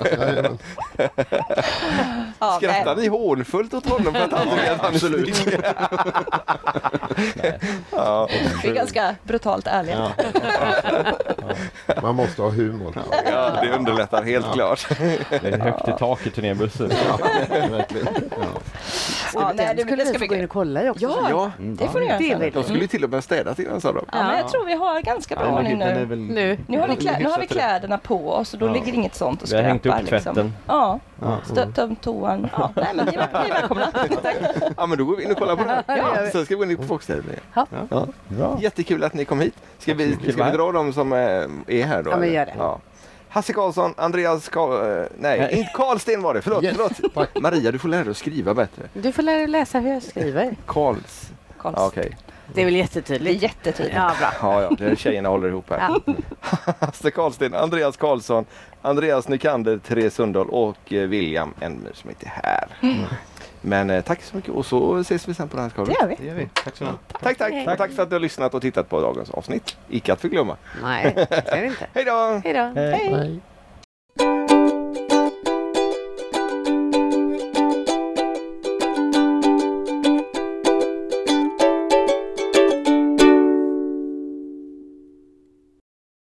Ja, Skrattar ni hånfullt åt honom för att han tycker att han är snygg? Ja, Vi är ganska brutalt ärliga. Ja. Man måste ha humor. ja, det underlättar helt klart. Det är högt i tak i turnébussen. verkligen. Ja. Ja, nej, Den det, skulle det ska vi få gå in och kolla i också. Ja, Ja, det får ni göra Det sen. de skulle ju till och med städa innan sa de. Ja, men jag tror vi har ganska bra Ja, ordning den är nu. väl- Nu. Nu har, vi klä, nu har vi kläderna på oss och då Ja. ligger inget sånt och Vi har hängt upp skräpar. Liksom. tvätten. Ja, Ja. stött tömt toan. Ja, nej, men ni är, välkomna. Ja, men då går vi in och kollar på det. gör vi. Sen ska vi gå in på Foxtävlingen. Ja. Ja. Bra. Jättekul att ni kom hit. Ska vi, ska vi dra dem som eh, är här då? Ja, men gör det. Ja. Hasse Karlsson, Andreas Karl... eh, nej, Nej. inte Karlsten var det. Förlåt, Yes, förlåt. Maria, du får lära dig att skriva bättre. Du får lära dig läsa hur jag skriver. Karls... Karls. Ja, Okej. Det är väl Det är jättetydligt. jättetydligt. Ja, bra. Ja, ja, det är tjejerna håller ihop här. Ja. Hasse Karlsten, Andreas Karlsson, Andreas Nykander, Therese Sundahl och eh, William Enmer som inte är här. Men eh, tack så mycket och så ses vi sen på Dansgolvet. Det gör vi. Det gör vi. Tack så mycket. Tack, tack. Hej. Tack för att du har lyssnat och tittat på dagens avsnitt. Icke att förglömma. Nej, det är det inte. Hej då! Hej då. Hej. Nej.